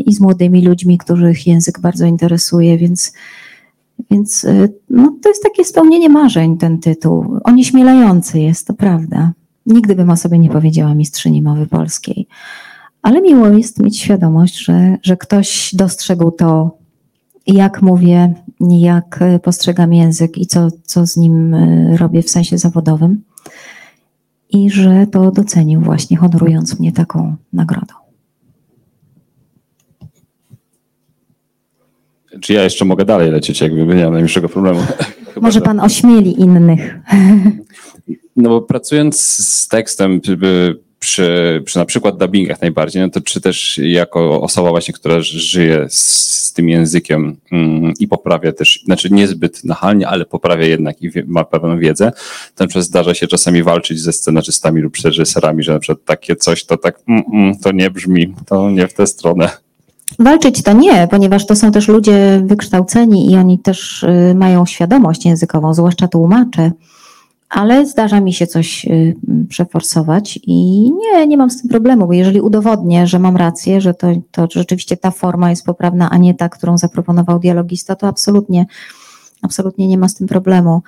i z młodymi ludźmi, których język bardzo interesuje, więc, więc yy, no, to jest takie spełnienie marzeń, ten tytuł. Onieśmielający jest, to prawda. Nigdy bym o sobie nie powiedziała mistrzyni mowy polskiej. Ale miło jest mieć świadomość, że, że ktoś dostrzegł to, jak mówię, jak e, postrzegam język i co, co z nim e, robię w sensie zawodowym. I że to docenił właśnie, honorując mnie taką nagrodą. Czy ja jeszcze mogę dalej lecieć, jakby nie mam najmniejszego problemu. Chyba, Może że- pan ośmieli innych. No bo pracując z tekstem przy, przy, przy na przykład dubbingach najbardziej, no to czy też jako osoba właśnie, która żyje z tym językiem mm, i poprawia też, znaczy niezbyt nachalnie, ale poprawia jednak i wie, ma pewną wiedzę, to na przykład zdarza się czasami walczyć ze scenarzystami lub reżyserami, że na przykład takie coś to tak, mm, mm, to nie brzmi, to nie w tę stronę. Walczyć to nie, ponieważ to są też ludzie wykształceni i oni też y, mają świadomość językową, zwłaszcza tłumacze, ale zdarza mi się coś y, przeforsować i nie, nie mam z tym problemu, bo jeżeli udowodnię, że mam rację, że to, to rzeczywiście ta forma jest poprawna, a nie ta, którą zaproponował dialogista, to absolutnie, absolutnie nie ma z tym problemu.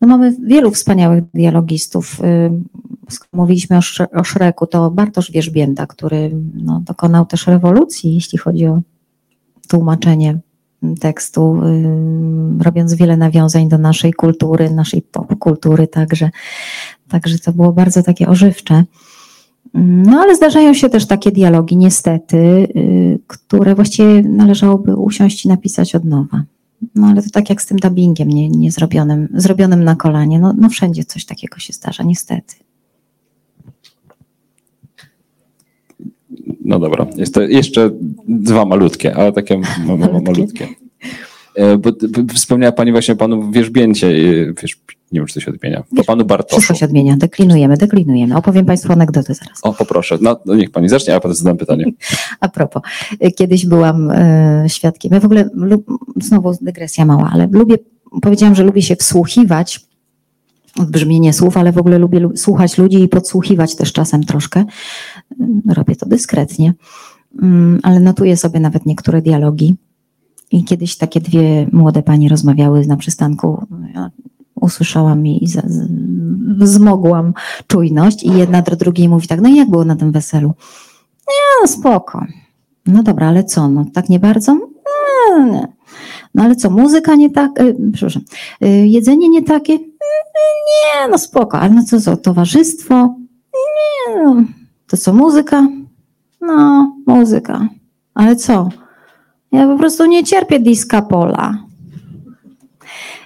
No mamy wielu wspaniałych dialogistów. Mówiliśmy o, Szre- o Szreku, to Bartosz Wierzbięta, który no, dokonał też rewolucji, jeśli chodzi o tłumaczenie tekstu, y, robiąc wiele nawiązań do naszej kultury, naszej popkultury także. Także to było bardzo takie ożywcze. No ale zdarzają się też takie dialogi, niestety, y, które właściwie należałoby usiąść i napisać od nowa. No ale to tak jak z tym dubbingiem nie, nie zrobionym, zrobionym na kolanie. No, no wszędzie coś takiego się zdarza, niestety. No dobra, jest to jeszcze dwa malutkie, ale takie ma, ma, Malutkie. E, Bo, bo wspomniała Pani właśnie o Panu Wierzbięcie, e, wierz, nie wiem, czy to się odmienia, po Panu Bartoszu. Wszystko się odmienia, deklinujemy, deklinujemy. Opowiem Państwu anegdotę zaraz. O, poproszę, no, no niech Pani zacznie, a potem zadam pytanie. A propos, y, kiedyś byłam e, świadkiem. Ja w ogóle, lub, znowu dygresja mała, ale lubię, powiedziałam, że lubię się wsłuchiwać w brzmienie słów, ale w ogóle lubię lu- słuchać ludzi i podsłuchiwać też czasem troszkę. Y, Robię to dyskretnie, Mm, ale notuję sobie nawet niektóre dialogi. I kiedyś takie dwie młode panie rozmawiały na przystanku. Ja usłyszałam i wzmogłam czujność i jedna do drugiej mówi tak, no i jak było na tym weselu? No spoko. No dobra, ale co? No tak nie bardzo? No, nie. no ale co, muzyka nie tak, y, przepraszam, y, jedzenie nie takie? Nie, no spoko, ale no co, co, towarzystwo? Nie, no. To co, muzyka? No, muzyka. Ale co? Ja po prostu nie cierpię disco pola.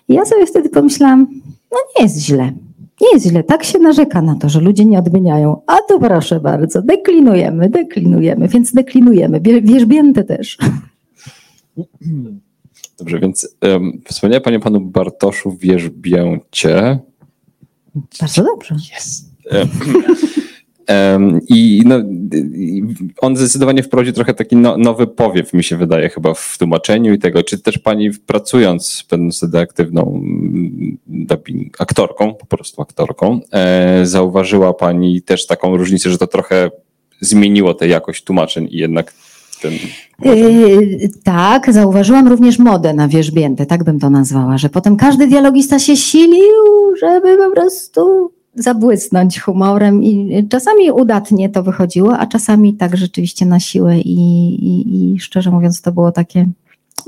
I ja sobie wtedy pomyślałam, no nie jest źle. Nie jest źle, tak się narzeka na to, że ludzie nie odmieniają. A to proszę bardzo, deklinujemy, deklinujemy, więc deklinujemy. Wie- Wierzbięte też. Dobrze, więc um, wspomniała Pani o Panu Bartoszu Wierzbięcie. Bardzo dobrze. Em, em, I no, i on zdecydowanie wprowadził trochę taki no, nowy powiew, mi się wydaje, chyba w tłumaczeniu i tego. Czy też pani pracując, będąc wtedy aktywną mm, dubbing, aktorką, po prostu aktorką, e, zauważyła pani też taką różnicę, że to trochę zmieniło tę jakość tłumaczeń i jednak ten. Yy, tak, zauważyłam również modę na wierzbięte, tak bym to nazwała, że potem każdy dialogista się silił, żeby po prostu zabłysnąć humorem i czasami udatnie to wychodziło, a czasami tak rzeczywiście na siłę i, i, i szczerze mówiąc to było takie,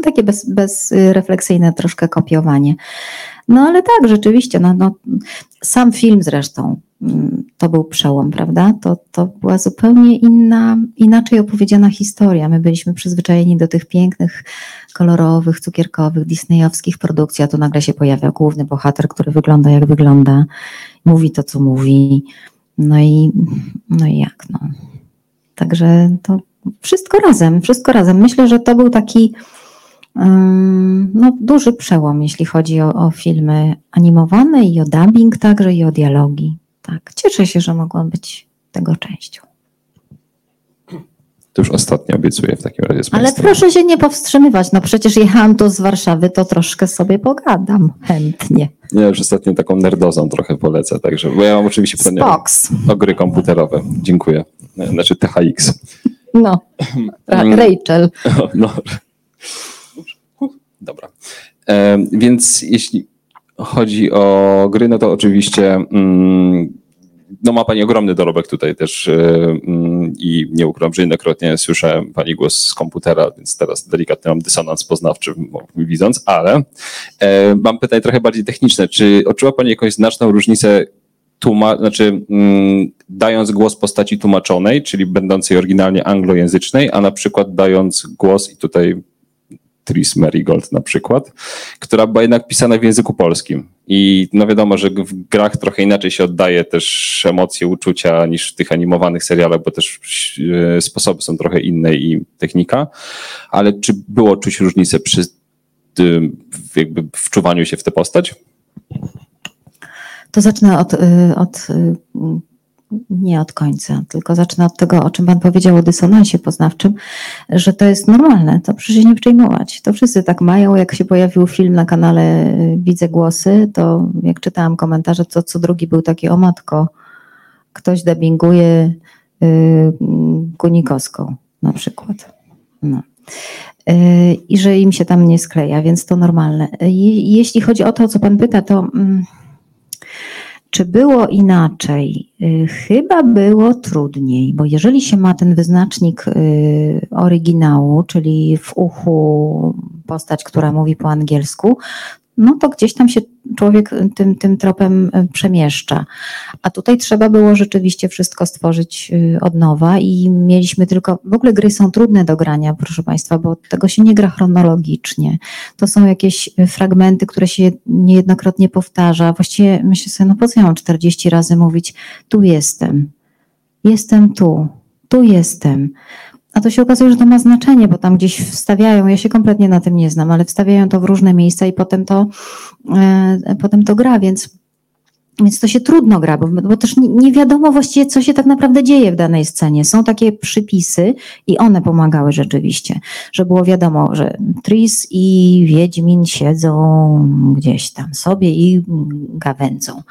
takie bez, bezrefleksyjne troszkę kopiowanie. No ale tak, rzeczywiście, no, no, sam film zresztą mm, to był przełom, prawda? To, to była zupełnie inna, inaczej opowiedziana historia. My byliśmy przyzwyczajeni do tych pięknych, kolorowych, cukierkowych, disneyowskich produkcji, a tu nagle się pojawia główny bohater, który wygląda jak wygląda, mówi to, co mówi. No i, no i jak, no. Także to wszystko razem, wszystko razem. Myślę, że to był taki no, duży przełom, jeśli chodzi o, o filmy animowane i o dubbing także i o dialogi. Tak, cieszę się, że mogłam być tego częścią. To już ostatnie obiecuję w takim razie Ale państwem. proszę się nie powstrzymywać, no przecież jechałam tu z Warszawy, to troszkę sobie pogadam chętnie. Ja już ostatnio taką nerdozą trochę polecę, także, bo ja mam oczywiście pytanie o, o gry komputerowe. Dziękuję. Znaczy THX. No, Mm. Rachel. No. Dobra. E, więc jeśli chodzi o gry, no to oczywiście mm, no ma Pani ogromny dorobek tutaj też e, mm, i nie ukrywam, że jednokrotnie słyszałem Pani głos z komputera, więc teraz delikatny mam dysonans poznawczy widząc, ale e, mam pytanie trochę bardziej techniczne. Czy odczuła Pani jakąś znaczną różnicę tłuma- znaczy mm, dając głos postaci tłumaczonej, czyli będącej oryginalnie anglojęzycznej, a na przykład dając głos i tutaj Tris Marigold na przykład, która była jednak pisana w języku polskim. I no wiadomo, że w grach trochę inaczej się oddaje też emocje, uczucia niż w tych animowanych serialach, bo też e, sposoby są trochę inne i technika. Ale czy było czuć różnicę przy jakby wczuwaniu się w tę postać? To zacznę od, y, od y, nie od końca, tylko zacznę od tego, o czym Pan powiedział o dysonansie poznawczym, że to jest normalne, to przecież nie przejmować. To wszyscy tak mają. Jak się pojawił film na kanale y, Widzę Głosy, to jak czytałam komentarze, to co drugi był taki, o matko, ktoś dubbinguje yy, Kunikowską na przykład. No. Yy, I że im się tam nie skleja, więc to normalne. I, jeśli chodzi o to, co Pan pyta, to... Czy było inaczej? Y, chyba było trudniej, bo jeżeli się ma ten wyznacznik y, oryginału, czyli w uchu postać, która mówi po angielsku, no to gdzieś tam się człowiek tym, tym tropem e, przemieszcza. A tutaj trzeba było rzeczywiście wszystko stworzyć y, od nowa i mieliśmy tylko, w ogóle gry są trudne do grania, proszę Państwa, bo tego się nie gra chronologicznie. To są jakieś y, fragmenty, które się niejednokrotnie powtarza. Właściwie myślę sobie, no po co ja mam 40 razy mówić, tu jestem, jestem tu, tu jestem. A to się okazuje, że to ma znaczenie, bo tam gdzieś wstawiają, ja się kompletnie na tym nie znam, ale wstawiają to w różne miejsca i potem to, e, potem to gra, więc, więc to się trudno gra, bo, bo też nie, nie wiadomo właściwie, co się tak naprawdę dzieje w danej scenie. Są takie przypisy i one pomagały rzeczywiście, że było wiadomo, że Tris i Wiedźmin siedzą gdzieś tam sobie i gawędzą,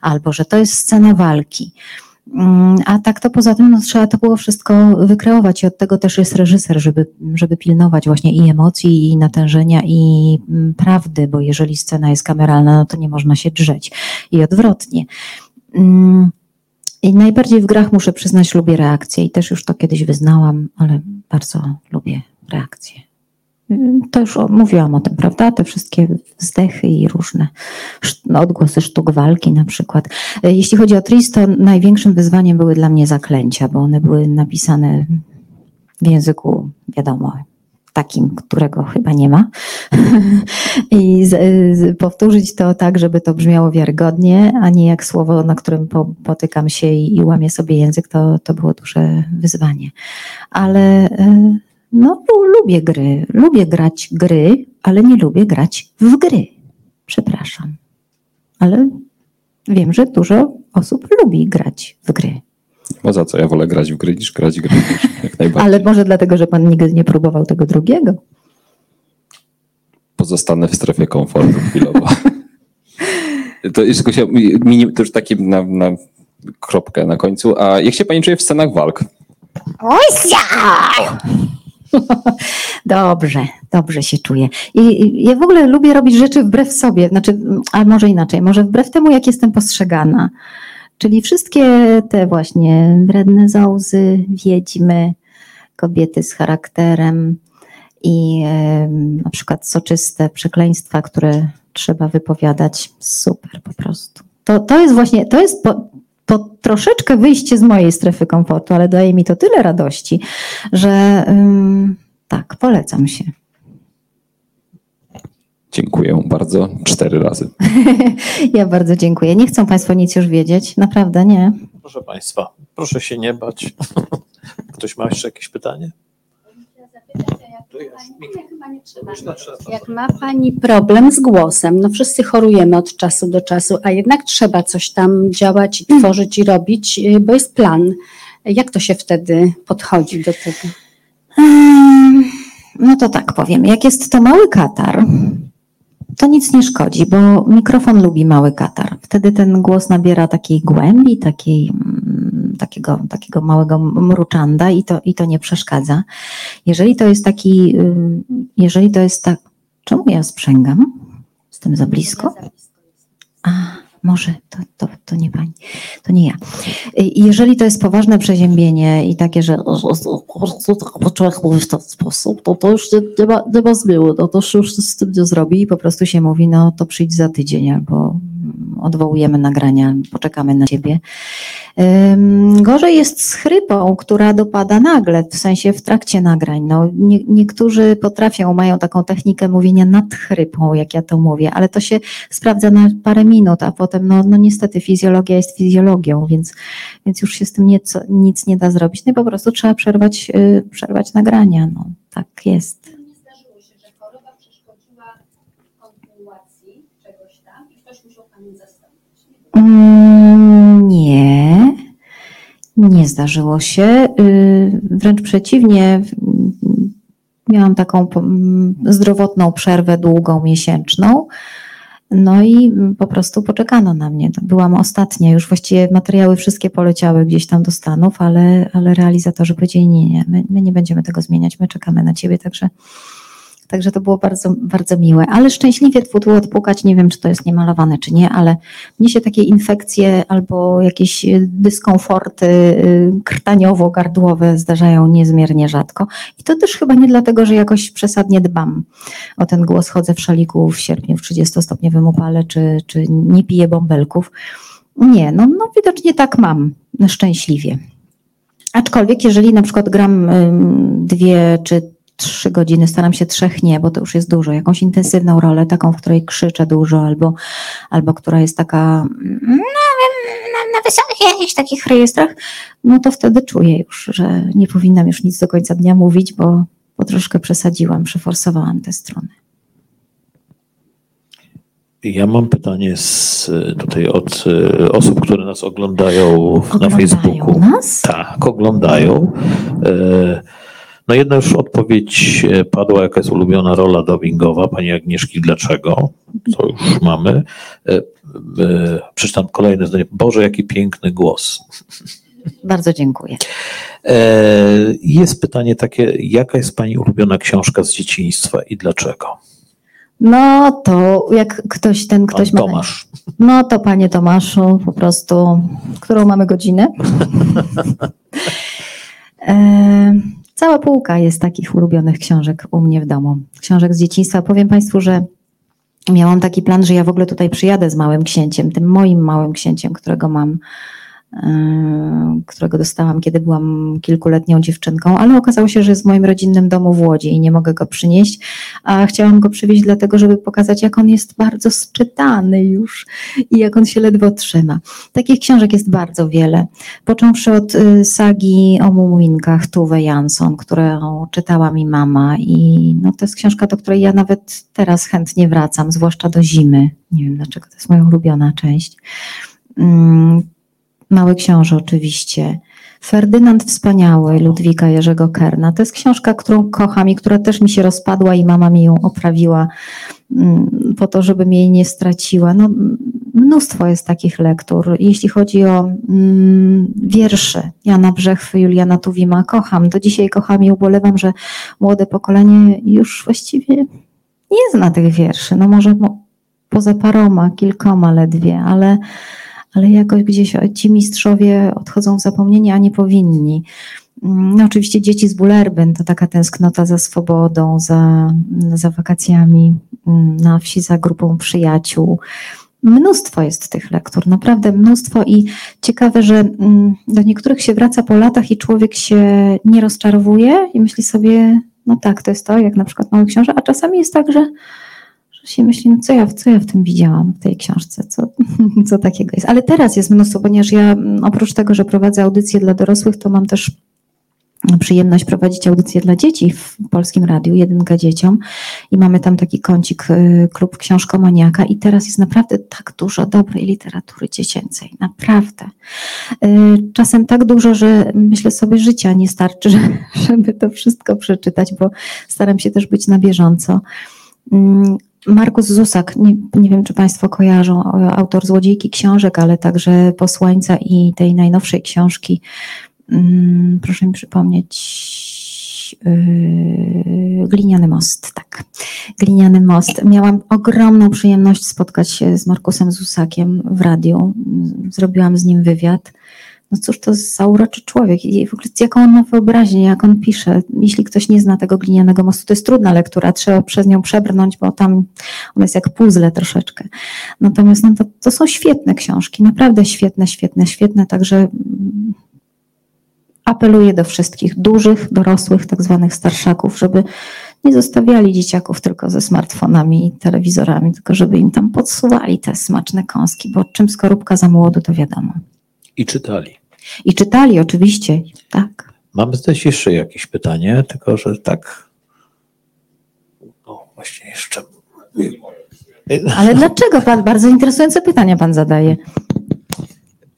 albo że to jest scena walki. Mm, a tak to poza tym no, trzeba to było wszystko wykreować i od tego też jest reżyser, żeby, żeby pilnować właśnie i emocji, i natężenia, i mm, prawdy, bo jeżeli scena jest kameralna, no to nie można się drzeć. I odwrotnie. Mm, I najbardziej w grach muszę przyznać, lubię reakcje i też już to kiedyś wyznałam, ale bardzo lubię reakcje. To już mówiłam o tym, prawda? Te wszystkie wzdechy i różne no, odgłosy sztuk walki na przykład. Jeśli chodzi o Tris, to największym wyzwaniem były dla mnie zaklęcia, bo one były napisane w języku, wiadomo, takim, którego chyba nie ma. I z, z, powtórzyć to tak, żeby to brzmiało wiarygodnie, a nie jak słowo, na którym po, potykam się i, i łamię sobie język, to, to było duże wyzwanie. Ale y, no, lubię gry. Lubię grać gry, ale nie lubię grać w gry. Przepraszam. Ale wiem, że dużo osób lubi grać w gry. Bo za co? Ja wolę grać w gry niż grać w gry. Jak najbardziej. Ale może dlatego, że pan nigdy nie próbował tego drugiego? Pozostanę w strefie komfortu chwilowo. to, jest, to już takie na, na kropkę na końcu. A jak się pani czuje w scenach walk? Ojcia! Dobrze, dobrze się czuję. I ja w ogóle lubię robić rzeczy wbrew sobie, znaczy, a może inaczej, może wbrew temu, jak jestem postrzegana. Czyli wszystkie te właśnie wredne załzy, wiedźmy, kobiety z charakterem i na przykład soczyste przekleństwa, które trzeba wypowiadać. Super po prostu. To, to jest właśnie, to jest to troszeczkę wyjście z mojej strefy komfortu, ale daje mi to tyle radości, że ym, tak, polecam się. Dziękuję bardzo. Cztery razy. ja bardzo dziękuję. Nie chcą Państwo nic już wiedzieć? Naprawdę nie. Proszę Państwa, proszę się nie bać. Ktoś ma jeszcze jakieś pytanie? Jak ma Pani problem z głosem, no wszyscy chorujemy od czasu do czasu, a jednak trzeba coś tam działać, tworzyć i robić, y, bo jest plan. Jak to się wtedy podchodzi do tego? No to tak powiem. Jak jest to mały katar, to nic nie szkodzi, bo mikrofon lubi mały katar. Wtedy ten głos nabiera takiej głębi, takiej, mm, takiego, takiego małego mruczanda i to, i to nie przeszkadza. Jeżeli to jest taki, y, jeżeli to jest tak, czemu ja sprzęgam? Jestem za blisko? A, może to, to, to nie pani, to nie ja. Jeżeli to jest poważne przeziębienie i takie, że człowiek mówi w ten sposób, to to już nie, nie, ma, nie ma no to już z tym nie zrobi i po prostu się mówi, no to przyjdź za tydzień albo odwołujemy nagrania, poczekamy na ciebie. Gorzej jest z chrypą, która dopada nagle, w sensie w trakcie nagrań. No, nie, niektórzy potrafią, mają taką technikę mówienia nad chrypą, jak ja to mówię, ale to się sprawdza na parę minut, a potem, no, no niestety, fizjologia jest fizjologią, więc, więc już się z tym nieco, nic nie da zrobić. No i po prostu trzeba przerwać, yy, przerwać nagrania. No, tak jest. Nie zdarzyło się, że choroba przeszkodziła kontynuacji czegoś tam i ktoś musiał Pani zastąpić. Mm, nie, nie zdarzyło się. Y, wręcz przeciwnie, miałam taką mm, zdrowotną przerwę długą, miesięczną. No i po prostu poczekano na mnie. Byłam ostatnia, już właściwie materiały wszystkie poleciały gdzieś tam do Stanów, ale, ale realizatorzy powiedzieli: Nie, nie, my, my nie będziemy tego zmieniać, my czekamy na ciebie, także Także to było bardzo, bardzo miłe. Ale szczęśliwie tfu odpukać, nie wiem, czy to jest niemalowane, czy nie, ale mnie się takie infekcje albo jakieś dyskomforty y, krtaniowo-gardłowe zdarzają niezmiernie rzadko. I to też chyba nie dlatego, że jakoś przesadnie dbam o ten głos. Chodzę w szaliku w sierpniu w 30-stopniowym upale, czy, czy nie piję bąbelków. Nie, no, no widocznie tak mam, szczęśliwie. Aczkolwiek, jeżeli na przykład gram dwie czy trzy godziny, staram się trzech nie, bo to już jest dużo. Jakąś intensywną rolę, taką, w której krzyczę dużo, albo, albo która jest taka no, na, na wysokich jakichś takich rejestrach, no to wtedy czuję już, że nie powinnam już nic do końca dnia mówić, bo, bo troszkę przesadziłam, przeforsowałam te strony. Ja mam pytanie z, tutaj od e, osób, które nas oglądają, oglądają na Facebooku. Nas? Tak, oglądają. E, no jedna już odpowiedź e, padła, jaka jest ulubiona rola dubbingowa pani Agnieszki, dlaczego? To już mamy. E, e, przeczytam kolejne zdanie. Boże, jaki piękny głos. Bardzo dziękuję. Jest pytanie takie, jaka jest pani ulubiona książka z dzieciństwa i dlaczego? No to jak ktoś ten ktoś Pan Tomasz. ma. No to panie Tomaszu, po prostu, którą mamy godzinę? Cała półka jest takich ulubionych książek u mnie w domu. Książek z dzieciństwa. Powiem Państwu, że miałam taki plan, że ja w ogóle tutaj przyjadę z małym księciem, tym moim małym księciem, którego mam którego dostałam, kiedy byłam kilkuletnią dziewczynką, ale okazało się, że jest w moim rodzinnym domu w Łodzi i nie mogę go przynieść, a chciałam go przywieźć dlatego, żeby pokazać, jak on jest bardzo sczytany już i jak on się ledwo trzyma. Takich książek jest bardzo wiele, począwszy od y, sagi o Mumuinkach Tuve Jansson, którą czytała mi mama i no, to jest książka, do której ja nawet teraz chętnie wracam, zwłaszcza do zimy. Nie wiem dlaczego, to jest moja ulubiona część. Mały Książę oczywiście. Ferdynand Wspaniały Ludwika Jerzego Kerna. To jest książka, którą kocham i która też mi się rozpadła i mama mi ją oprawiła mm, po to, żebym jej nie straciła. No, mnóstwo jest takich lektur. Jeśli chodzi o mm, wiersze Jana Brzechwy, Juliana Tuwima, kocham. Do dzisiaj kocham i ubolewam, że młode pokolenie już właściwie nie zna tych wierszy. No może poza paroma, kilkoma ledwie, ale ale jakoś gdzieś ci mistrzowie odchodzą w zapomnienie, a nie powinni. No, oczywiście dzieci z Bullerbyn to taka tęsknota za swobodą, za, za wakacjami na wsi, za grupą przyjaciół. Mnóstwo jest tych lektur, naprawdę mnóstwo i ciekawe, że mm, do niektórych się wraca po latach i człowiek się nie rozczarowuje i myśli sobie, no tak, to jest to, jak na przykład Mały Książę, a czasami jest tak, że się myśli, no co ja, co ja w tym widziałam, w tej książce, co, co takiego jest. Ale teraz jest mnóstwo, ponieważ ja mm, oprócz tego, że prowadzę audycje dla dorosłych, to mam też przyjemność prowadzić audycje dla dzieci w Polskim Radiu, jedynka dzieciom i mamy tam taki kącik y, klub książkomaniaka i teraz jest naprawdę tak dużo dobrej literatury dziecięcej, naprawdę. Y, czasem tak dużo, że myślę sobie życia nie starczy, żeby to wszystko przeczytać, bo staram się też być na bieżąco. Mm, Markus Zusak, nie, nie, wiem czy Państwo kojarzą, autor Złodziejki książek, ale także Posłańca i tej najnowszej książki. Hmm, proszę mi przypomnieć. Yy, Gliniany Most, tak. Gliniany Most. Miałam ogromną przyjemność spotkać się z Markusem Zusakiem w radiu. Zrobiłam z nim wywiad. No cóż to za uroczy człowiek i w ogóle jaką on ma wyobraźnię, jak on pisze. Jeśli ktoś nie zna tego glinianego mostu, to jest trudna lektura, trzeba przez nią przebrnąć, bo tam ona jest jak puzzle troszeczkę. Natomiast no, to, to są świetne książki, naprawdę świetne, świetne, świetne, także mm, apeluję do wszystkich dużych, dorosłych, tak zwanych starszaków, żeby nie zostawiali dzieciaków tylko ze smartfonami i telewizorami, tylko żeby im tam podsuwali te smaczne kąski, bo czym skorupka za młodu, to wiadomo. I czytali. I czytali oczywiście, tak. Mamy też jeszcze jakieś pytanie, tylko że tak. O, właśnie jeszcze. Ale dlaczego pan, bardzo interesujące pytania pan zadaje.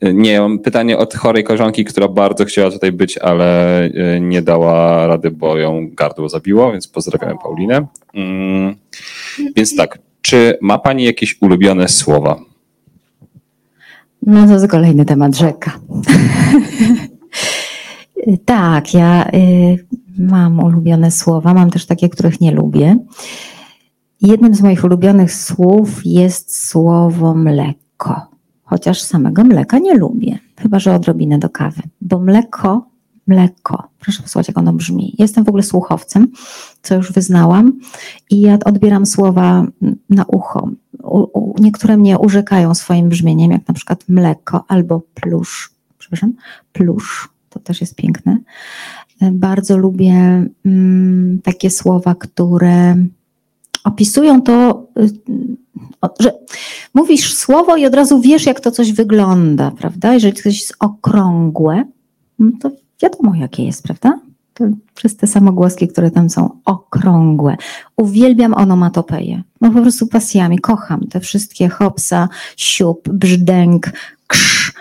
Nie, mam pytanie od chorej koleżanki, która bardzo chciała tutaj być, ale e, nie dała rady, bo ją gardło zabiło, więc pozdrawiam Paulinę. Mm, Więc tak, czy ma Pani jakieś ulubione słowa? No to jest kolejny temat rzeka. tak, ja y, mam ulubione słowa, mam też takie, których nie lubię. Jednym z moich ulubionych słów jest słowo mleko, chociaż samego mleka nie lubię, chyba że odrobinę do kawy, bo mleko, mleko, proszę posłuchać jak ono brzmi. Jestem w ogóle słuchowcem, co już wyznałam i ja odbieram słowa na ucho. U, u, niektóre mnie urzekają swoim brzmieniem, jak na przykład mleko albo plusz, przepraszam, plusz, to też jest piękne. Bardzo lubię mm, takie słowa, które opisują to, y, że mówisz słowo i od razu wiesz, jak to coś wygląda, prawda? Jeżeli coś jest okrągłe, no to wiadomo, jakie jest, prawda? Przez te samogłoski, które tam są okrągłe. Uwielbiam onomatopeję. No po prostu pasjami. Kocham te wszystkie hopsa, siup, brzdęk, krz,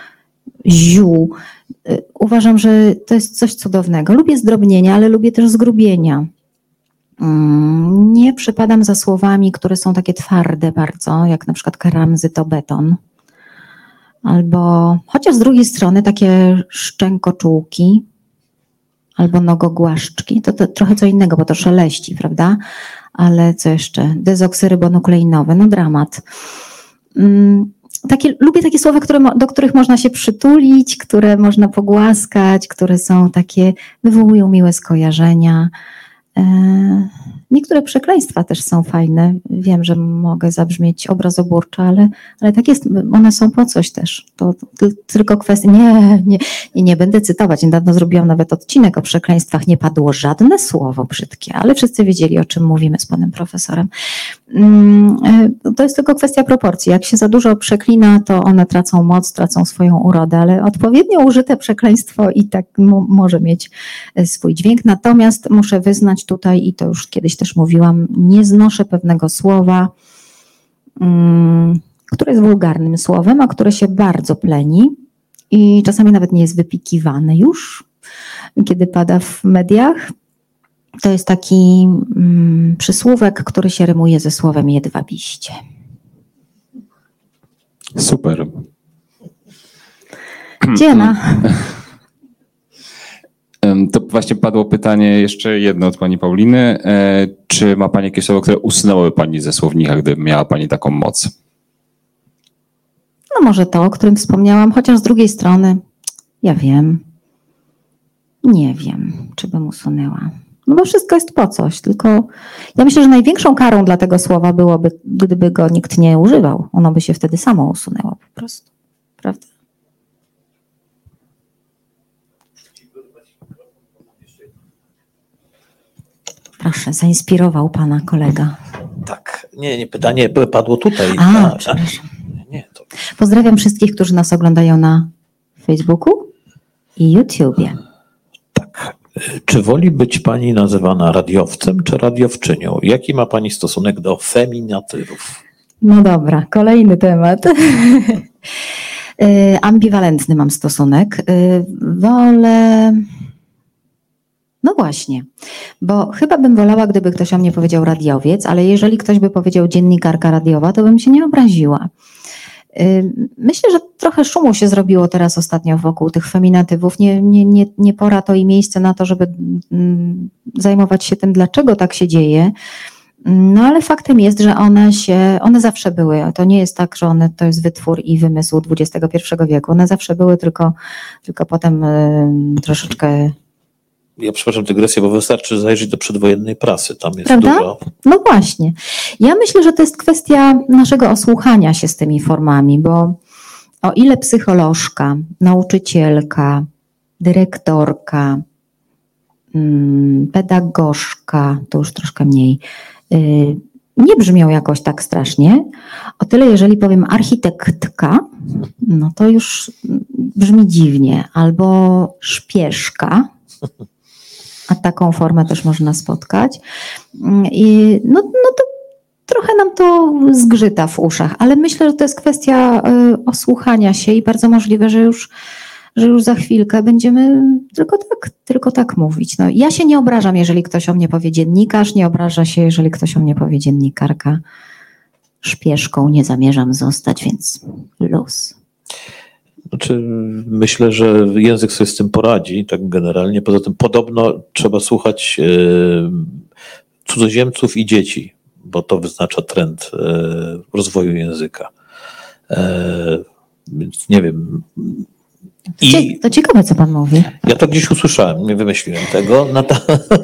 ziu. Y, Uważam, że to jest coś cudownego. Lubię zdrobnienia, ale lubię też zgrubienia. Mm, Nie przepadam za słowami, które są takie twarde bardzo, jak na przykład karamzy to beton. Albo, chociaż z drugiej strony takie szczękoczułki, albo nogogłaszczki, to, to trochę co innego, bo to szeleści, prawda? Ale co jeszcze? Dezoksyrybonukleinowe, no dramat. Mm, Takie, lubię takie słowa, które, do których można się przytulić, które można pogłaskać, które są takie, wywołują miłe skojarzenia. Niektóre przekleństwa też są fajne. Wiem, że mogę zabrzmieć obrazoburczo, ale, ale tak jest. One są po coś też. To, to tylko kwestia. Nie, nie, nie, będę cytować. Niedawno zrobiłam nawet odcinek o przekleństwach. Nie padło żadne słowo brzydkie, ale wszyscy wiedzieli, o czym mówimy z panem profesorem. Mm, e, To jest tylko kwestia proporcji. Jak się za dużo przeklina, to one tracą moc, tracą swoją urodę, ale odpowiednio użyte przekleństwo i tak mo- może mieć e, swój dźwięk. Natomiast muszę wyznać tutaj, i to już kiedyś też mówiłam, nie znoszę pewnego słowa, mm, które jest wulgarnym słowem, a które się bardzo pleni i czasami nawet nie jest wypikiwane już, kiedy pada w mediach. To jest taki mm, przysłówek, który się rymuje ze słowem jedwabiście. Super. Dziena. To właśnie padło pytanie jeszcze jedno od pani Pauliny. E, Czy ma pani jakieś słowo, które usunęłoby pani ze słownika, gdyby miała pani taką moc? No może to, o którym wspomniałam, chociaż z drugiej strony, ja wiem. Nie wiem, czy bym usunęła. No bo wszystko jest po coś, tylko ja myślę, że największą karą dla tego słowa byłoby, gdyby go nikt nie używał. Ono by się wtedy samo usunęło po prostu. Prawda? Proszę, zainspirował pana kolega. Tak, nie, nie, pytanie padło tutaj. A, Na- przepraszam. nie, to Pozdrawiam wszystkich, którzy nas oglądają na Facebooku i YouTubie. tak. Czy woli być pani nazywana radiowcem czy radiowczynią? Jaki ma pani stosunek do feminatywów? No dobra, kolejny temat. Y, Ambiwalentny mam stosunek. Y, Wolę. No właśnie, bo chyba bym wolała, gdyby ktoś o mnie powiedział radiowiec, ale jeżeli ktoś by powiedział dziennikarka radiowa, to bym się nie obraziła. Myślę, że trochę szumu się zrobiło teraz ostatnio wokół tych feminatywów. Nie, nie, nie, nie pora to i miejsce na to, żeby zajmować się tym, dlaczego tak się dzieje. No ale faktem jest, że one się, one zawsze były. To nie jest tak, że one to jest wytwór i wymysł XXI wieku. One zawsze były, tylko, tylko potem troszeczkę. Ja przepraszam dygresję, bo wystarczy zajrzeć do przedwojennej prasy. Tam jest Prawda? dużo. No właśnie. Ja myślę, że to jest kwestia naszego osłuchania się z tymi formami, bo o ile psycholożka, nauczycielka, dyrektorka, mm, pedagogzka, to już troszkę mniej, y, nie brzmią jakoś tak strasznie, o tyle jeżeli powiem architektka, no to już brzmi dziwnie, albo szpieszka, a taką formę też można spotkać. Mm, I no, no to trochę nam to zgrzyta w uszach, ale myślę, że to jest kwestia y, osłuchania się i bardzo możliwe, że już, że już za chwilkę będziemy tylko tak, tylko tak mówić. No, ja się nie obrażam, jeżeli ktoś o mnie powie dziennikarz, nie obraża się, jeżeli ktoś o mnie powie dziennikarka. Szpieszką nie zamierzam zostać, więc luz. Znaczy, myślę, że język sobie z tym poradzi, tak generalnie. Poza tym podobno trzeba słuchać e, cudzoziemców i dzieci, bo to wyznacza trend e, rozwoju języka. E, więc nie wiem. To, cie, to ciekawe, co pan mówi. Ja to gdzieś usłyszałem, nie wymyśliłem tego.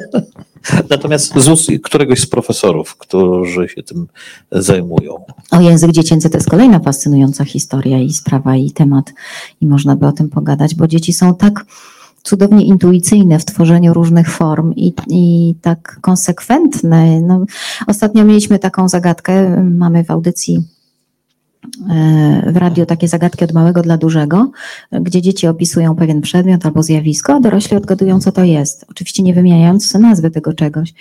Natomiast z ust któregoś z profesorów, którzy się tym zajmują. O język dziecięcy to jest kolejna fascynująca historia i sprawa i temat i można by o tym pogadać, bo dzieci są tak cudownie intuicyjne w tworzeniu różnych form i, i tak konsekwentne. No, ostatnio mieliśmy taką zagadkę, mamy w audycji w radio takie zagadki od małego dla dużego, gdzie dzieci opisują pewien przedmiot albo zjawisko, a dorośli odgadują, co to jest. Oczywiście nie wymieniając nazwy tego czegoś.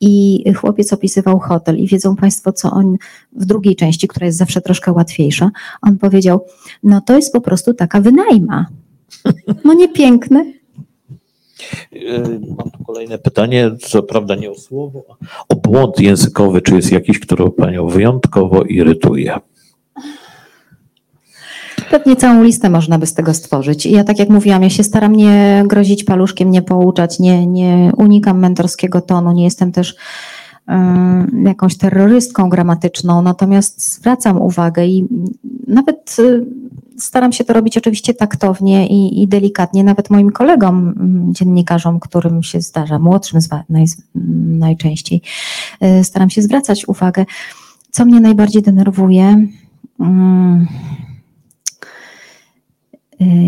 I chłopiec opisywał hotel i wiedzą Państwo, co on w drugiej części, która jest zawsze troszkę łatwiejsza, on powiedział, no to jest po prostu taka wynajma. No nie piękne? Yy, Mam tu kolejne pytanie, co prawda nie o słowo, o błąd językowy. Czy jest jakiś, który Panią wyjątkowo irytuje? Pewnie całą listę można by z tego stworzyć. Ja tak jak mówiłam, ja się staram nie grozić paluszkiem, nie pouczać, nie, nie unikam mentorskiego tonu, nie jestem też jakąś terrorystką gramatyczną, natomiast zwracam uwagę i nawet y, staram się to robić oczywiście taktownie i, i delikatnie, nawet moim kolegom, dziennikarzom, którym się zdarza, młodszym naj, najczęściej, y, staram się zwracać uwagę. Co mnie najbardziej denerwuje, mm,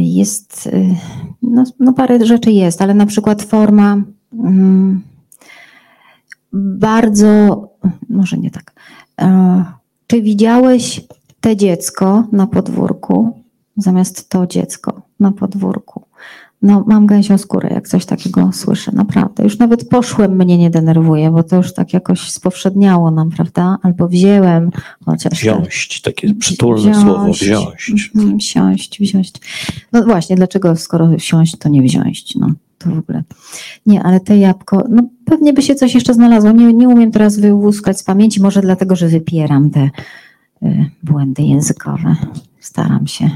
jest, y, no, no parę rzeczy jest, ale na przykład forma mm, bardzo, może nie tak. E, Czy widziałeś te dziecko na podwórku zamiast to dziecko na podwórku? No, mam gęsią skórę, jak coś takiego słyszę, naprawdę. Już nawet poszłem mnie nie denerwuje, bo to już tak jakoś spowszedniało nam, prawda? Albo wzięłem, chociaż. Wziąć, takie przytulne słowo, wziąć. Mhm, Wsiąść, wziąć. No właśnie, dlaczego skoro wsiąść, to nie wziąć? No to w ogóle. Nie, ale te jabłko, no pewnie by się coś jeszcze znalazło. Nie, nie umiem teraz wyłuskać z pamięci, może dlatego, że wypieram te y, błędy językowe. Staram się.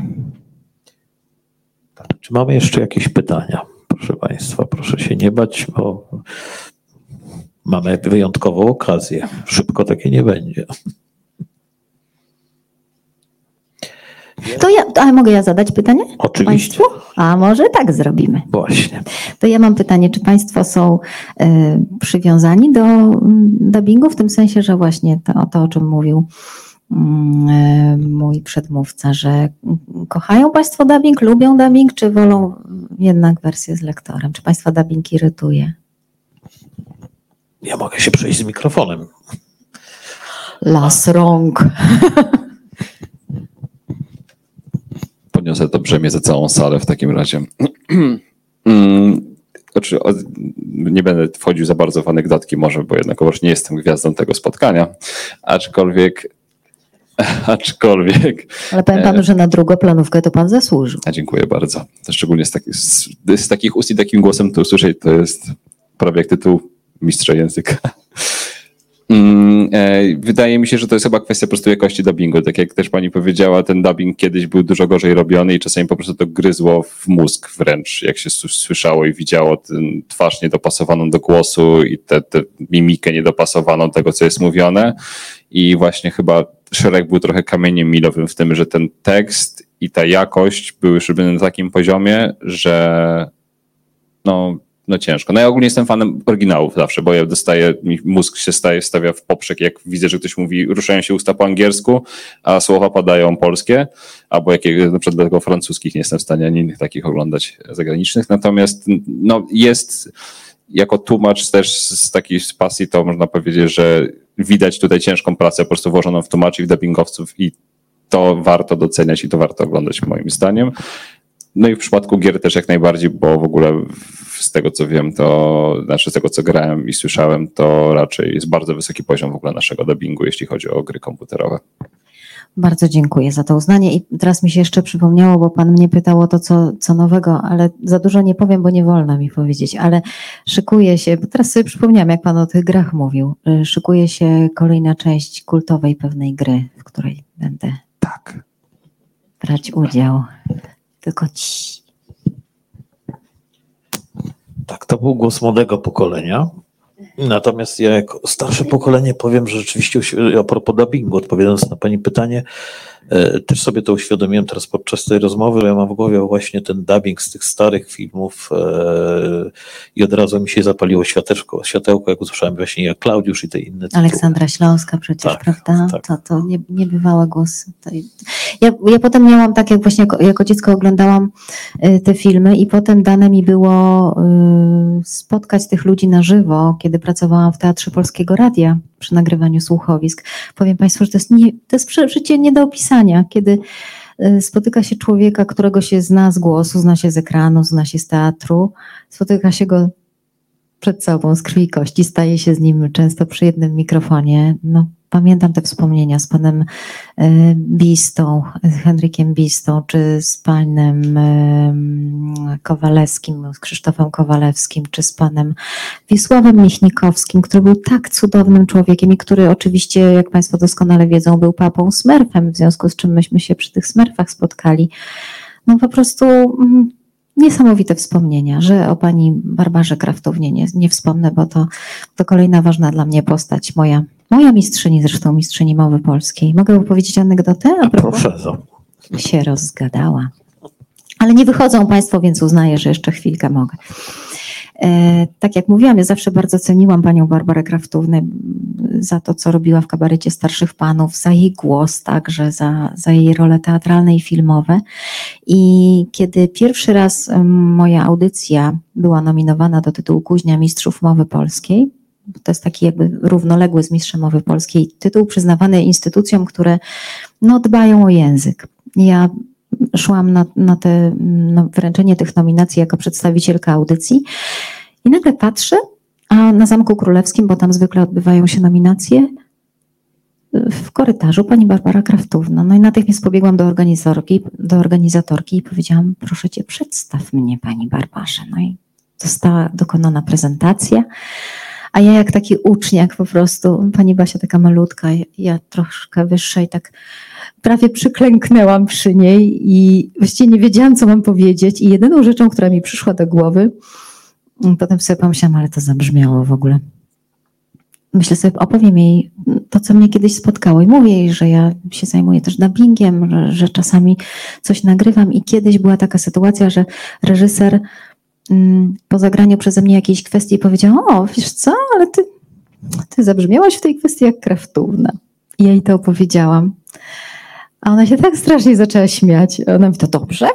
Czy mamy jeszcze jakieś pytania? Proszę Państwa, proszę się nie bać, bo mamy wyjątkową okazję. Szybko takie nie będzie. To ja, ale mogę ja zadać pytanie? Oczywiście. Państwu? A może tak zrobimy. Właśnie. To ja mam pytanie, czy Państwo są y, przywiązani do mm, dubbingu, w tym sensie, że właśnie to, to o czym mówił mój przedmówca, że mm, kochają Państwo dubbing, lubią dubbing, czy wolą jednak wersję z lektorem? Czy Państwa dubbing irytuje? Ja mogę się przejść z mikrofonem. Las rąk. Poniosę to brzemię za całą salę w takim razie. Mm, Znaczy, nie będę wchodził za bardzo w anegdotki może, bo jednakowoż nie jestem gwiazdą tego spotkania, aczkolwiek aczkolwiek Ale powiem Panu, że na drugoplanówkę to Pan zasłużył. A dziękuję bardzo. Szczególnie z, taki, z, z takich ust i takim głosem to usłyszeć, to jest prawie jak tytuł mistrza języka. Mm, e, Wydaje mi się, że to jest chyba kwestia po prostu jakości dubbingu. Tak jak też pani powiedziała, ten dubbing kiedyś był dużo gorzej robiony i czasami po prostu to gryzło w mózg wręcz, jak się słyszało i widziało ten twarz niedopasowaną do głosu i tę mimikę niedopasowaną tego, co jest mówione. I właśnie chyba Szereg był trochę kamieniem milowym w tym, że ten tekst i ta jakość były już na takim poziomie, że no, no ciężko. No ja ogólnie jestem fanem oryginałów zawsze, bo ja dostaję, mózg się staje, stawia w poprzek, jak widzę, że ktoś mówi, ruszają się usta po angielsku, a słowa padają polskie, albo jakiego, na przykład dlatego francuskich nie jestem w stanie ani innych takich oglądać zagranicznych. Natomiast no, jest jako tłumacz też z takiej pasji, to można powiedzieć, że widać tutaj ciężką pracę po prostu włożoną w tłumaczy i w dubbingowców i to warto doceniać i to warto oglądać moim zdaniem. No i w przypadku gier też jak najbardziej, bo w ogóle z tego co wiem, to znaczy z tego co grałem i słyszałem, to raczej jest bardzo wysoki poziom w ogóle naszego dubbingu, jeśli chodzi o gry komputerowe. Bardzo dziękuję za to uznanie. I teraz mi się jeszcze przypomniało, bo Pan mnie pytał o to, co, co nowego, ale za dużo nie powiem, bo nie wolno mi powiedzieć, ale szykuje się, bo teraz sobie przypomniałam, jak Pan o tych grach mówił, y, szykuje się kolejna część kultowej pewnej gry, w której będę Tak. brać udział. Tylko ci. Tak, to był głos młodego pokolenia. Natomiast ja jako starsze pokolenie powiem, że rzeczywiście a propos dubbingu, odpowiadając na Pani pytanie, też sobie to uświadomiłem teraz podczas tej rozmowy, ja mam w głowie właśnie ten dubbing z tych starych filmów e, i od razu mi się zapaliło światełko, światełko jak usłyszałem właśnie jak Klaudiusz i te inne tytuły. Aleksandra Śląska przecież, Tak, prawda? tak. To, to nie, niebywałe głosy. To, ja, ja potem miałam tak, jak właśnie jako, jako dziecko oglądałam y, te filmy i potem dane mi było spotkać tych ludzi na żywo, kiedy pracowałam w Teatrze Polskiego Radia przy nagrywaniu słuchowisk. Powiem Państwu, że to jest, nie, to jest przeżycie nie do opisania, kiedy y, spotyka się człowieka, którego się zna z głosu, zna się z ekranu, zna się z teatru, spotyka się go przed sobą z krwi i kości, staje się z nim często przy jednym mikrofonie. No, pamiętam te wspomnienia z panem e, Bistą, Henrykiem Bistą, czy z panem em, Kowalewskim, z Krzysztofem Kowalewskim, czy z panem Wisławem Michnikowskim, który był tak cudownym człowiekiem i który oczywiście, jak państwo doskonale wiedzą, był papą Smurfem, w związku z czym myśmy się przy tych Smurfach spotkali. No po prostu mm, niesamowite wspomnienia, że o pani Barbarze Kraftownie nie, nie wspomnę, bo to, to kolejna ważna dla mnie postać, moja, moja mistrzyni, zresztą mistrzyni mowy polskiej. Mogę opowiedzieć anegdotę? A propos? Proszę. się rozgadała. Ale nie wychodzą Państwo, więc uznaję, że jeszcze chwilkę mogę. E, tak jak mówiłam, ja zawsze bardzo ceniłam panią Barbarę Kraftównę za to, co robiła w kabarecie starszych panów, za jej głos, także za, za jej role teatralne i filmowe. I kiedy pierwszy raz moja audycja była nominowana do tytułu Kuźnia Mistrzów Mowy Polskiej, to jest taki jakby równoległy z Mistrzem Mowy Polskiej, tytuł przyznawany instytucjom, które no, dbają o język. Ja szłam na, na te no, wręczenie tych nominacji jako przedstawicielka audycji i nagle patrzę, a na Zamku Królewskim, bo tam zwykle odbywają się nominacje, w korytarzu pani Barbara Kraftówna. No i natychmiast pobiegłam do organizatorki, do organizatorki i powiedziałam, proszę cię, przedstaw mnie pani Barbarze. No i została dokonana prezentacja. A ja jak taki uczniak po prostu, pani Basia taka malutka, ja troszkę wyższa i tak prawie przyklęknęłam przy niej i właściwie nie wiedziałam, co mam powiedzieć. I jedyną rzeczą, która mi przyszła do głowy, potem sobie pomyślałam, ale to zabrzmiało w ogóle. Myślę sobie, opowiem jej to, co mnie kiedyś spotkało i mówię jej, że ja się zajmuję też dubbingiem, że, że czasami coś nagrywam i kiedyś była taka sytuacja, że reżyser mm, po zagraniu przeze mnie jakiejś kwestii powiedział, o wiesz co, ale ty, ty zabrzmiałaś w tej kwestii jak kraftówna. I ja jej to opowiedziałam. A ona się tak strasznie zaczęła śmiać. Ona mówi, to dobrze?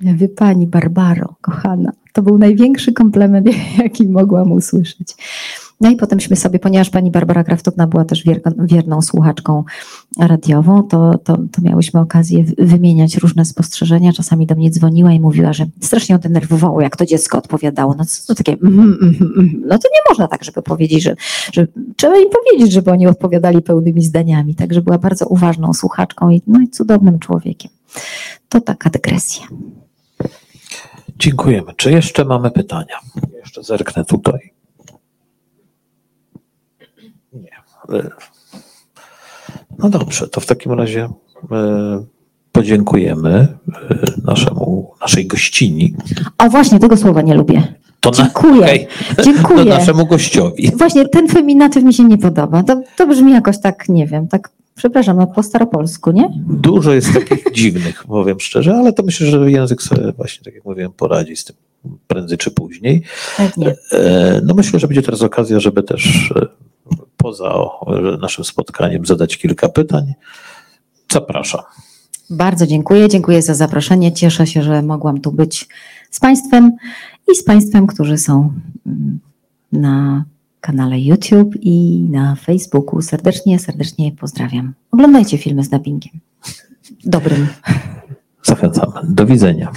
Ja mówię, pani Barbaro, kochana, to był największy komplement, jaki mogłam usłyszeć. No i potemśmy sobie, ponieważ pani Barbara Kraftowna była też wierną, słuchaczką radiową, to, to, to miałyśmy okazję wymieniać różne spostrzeżenia. Czasami do mnie dzwoniła i mówiła, że strasznie ją denerwowało, jak to dziecko odpowiadało. No co to takie, mm, mm, mm. no to nie można tak, żeby powiedzieć, że, że trzeba im powiedzieć, żeby oni odpowiadali pełnymi zdaniami. Także była bardzo uważną słuchaczką i, no i cudownym człowiekiem. To taka dygresja. Dziękujemy. Czy jeszcze mamy pytania? Jeszcze zerknę tutaj. Nie. E, No dobrze, to w takim razie e, podziękujemy e, naszemu, naszej gościni. O właśnie, tego słowa nie lubię. To na- Dziękuję. okej, Dziękuję. To naszemu gościowi. Właśnie ten feminatyw mi się nie podoba. To, to brzmi jakoś tak, nie wiem, tak, przepraszam, no po staropolsku, nie? Dużo jest takich dziwnych, powiem szczerze, ale to myślę, że język sobie właśnie, tak jak mówiłem, poradzi z tym prędzej czy później. Pewnie. E, No myślę, że będzie teraz okazja, żeby też e, poza naszym spotkaniem zadać kilka pytań. Zapraszam. Bardzo dziękuję. Dziękuję za zaproszenie. Cieszę się, że mogłam tu być z Państwem i z Państwem, którzy są mm, na kanale YouTube i na Facebooku. Serdecznie, serdecznie pozdrawiam. Oglądajcie filmy z dubbingiem. Dobrym. Zachęcamy. Do widzenia.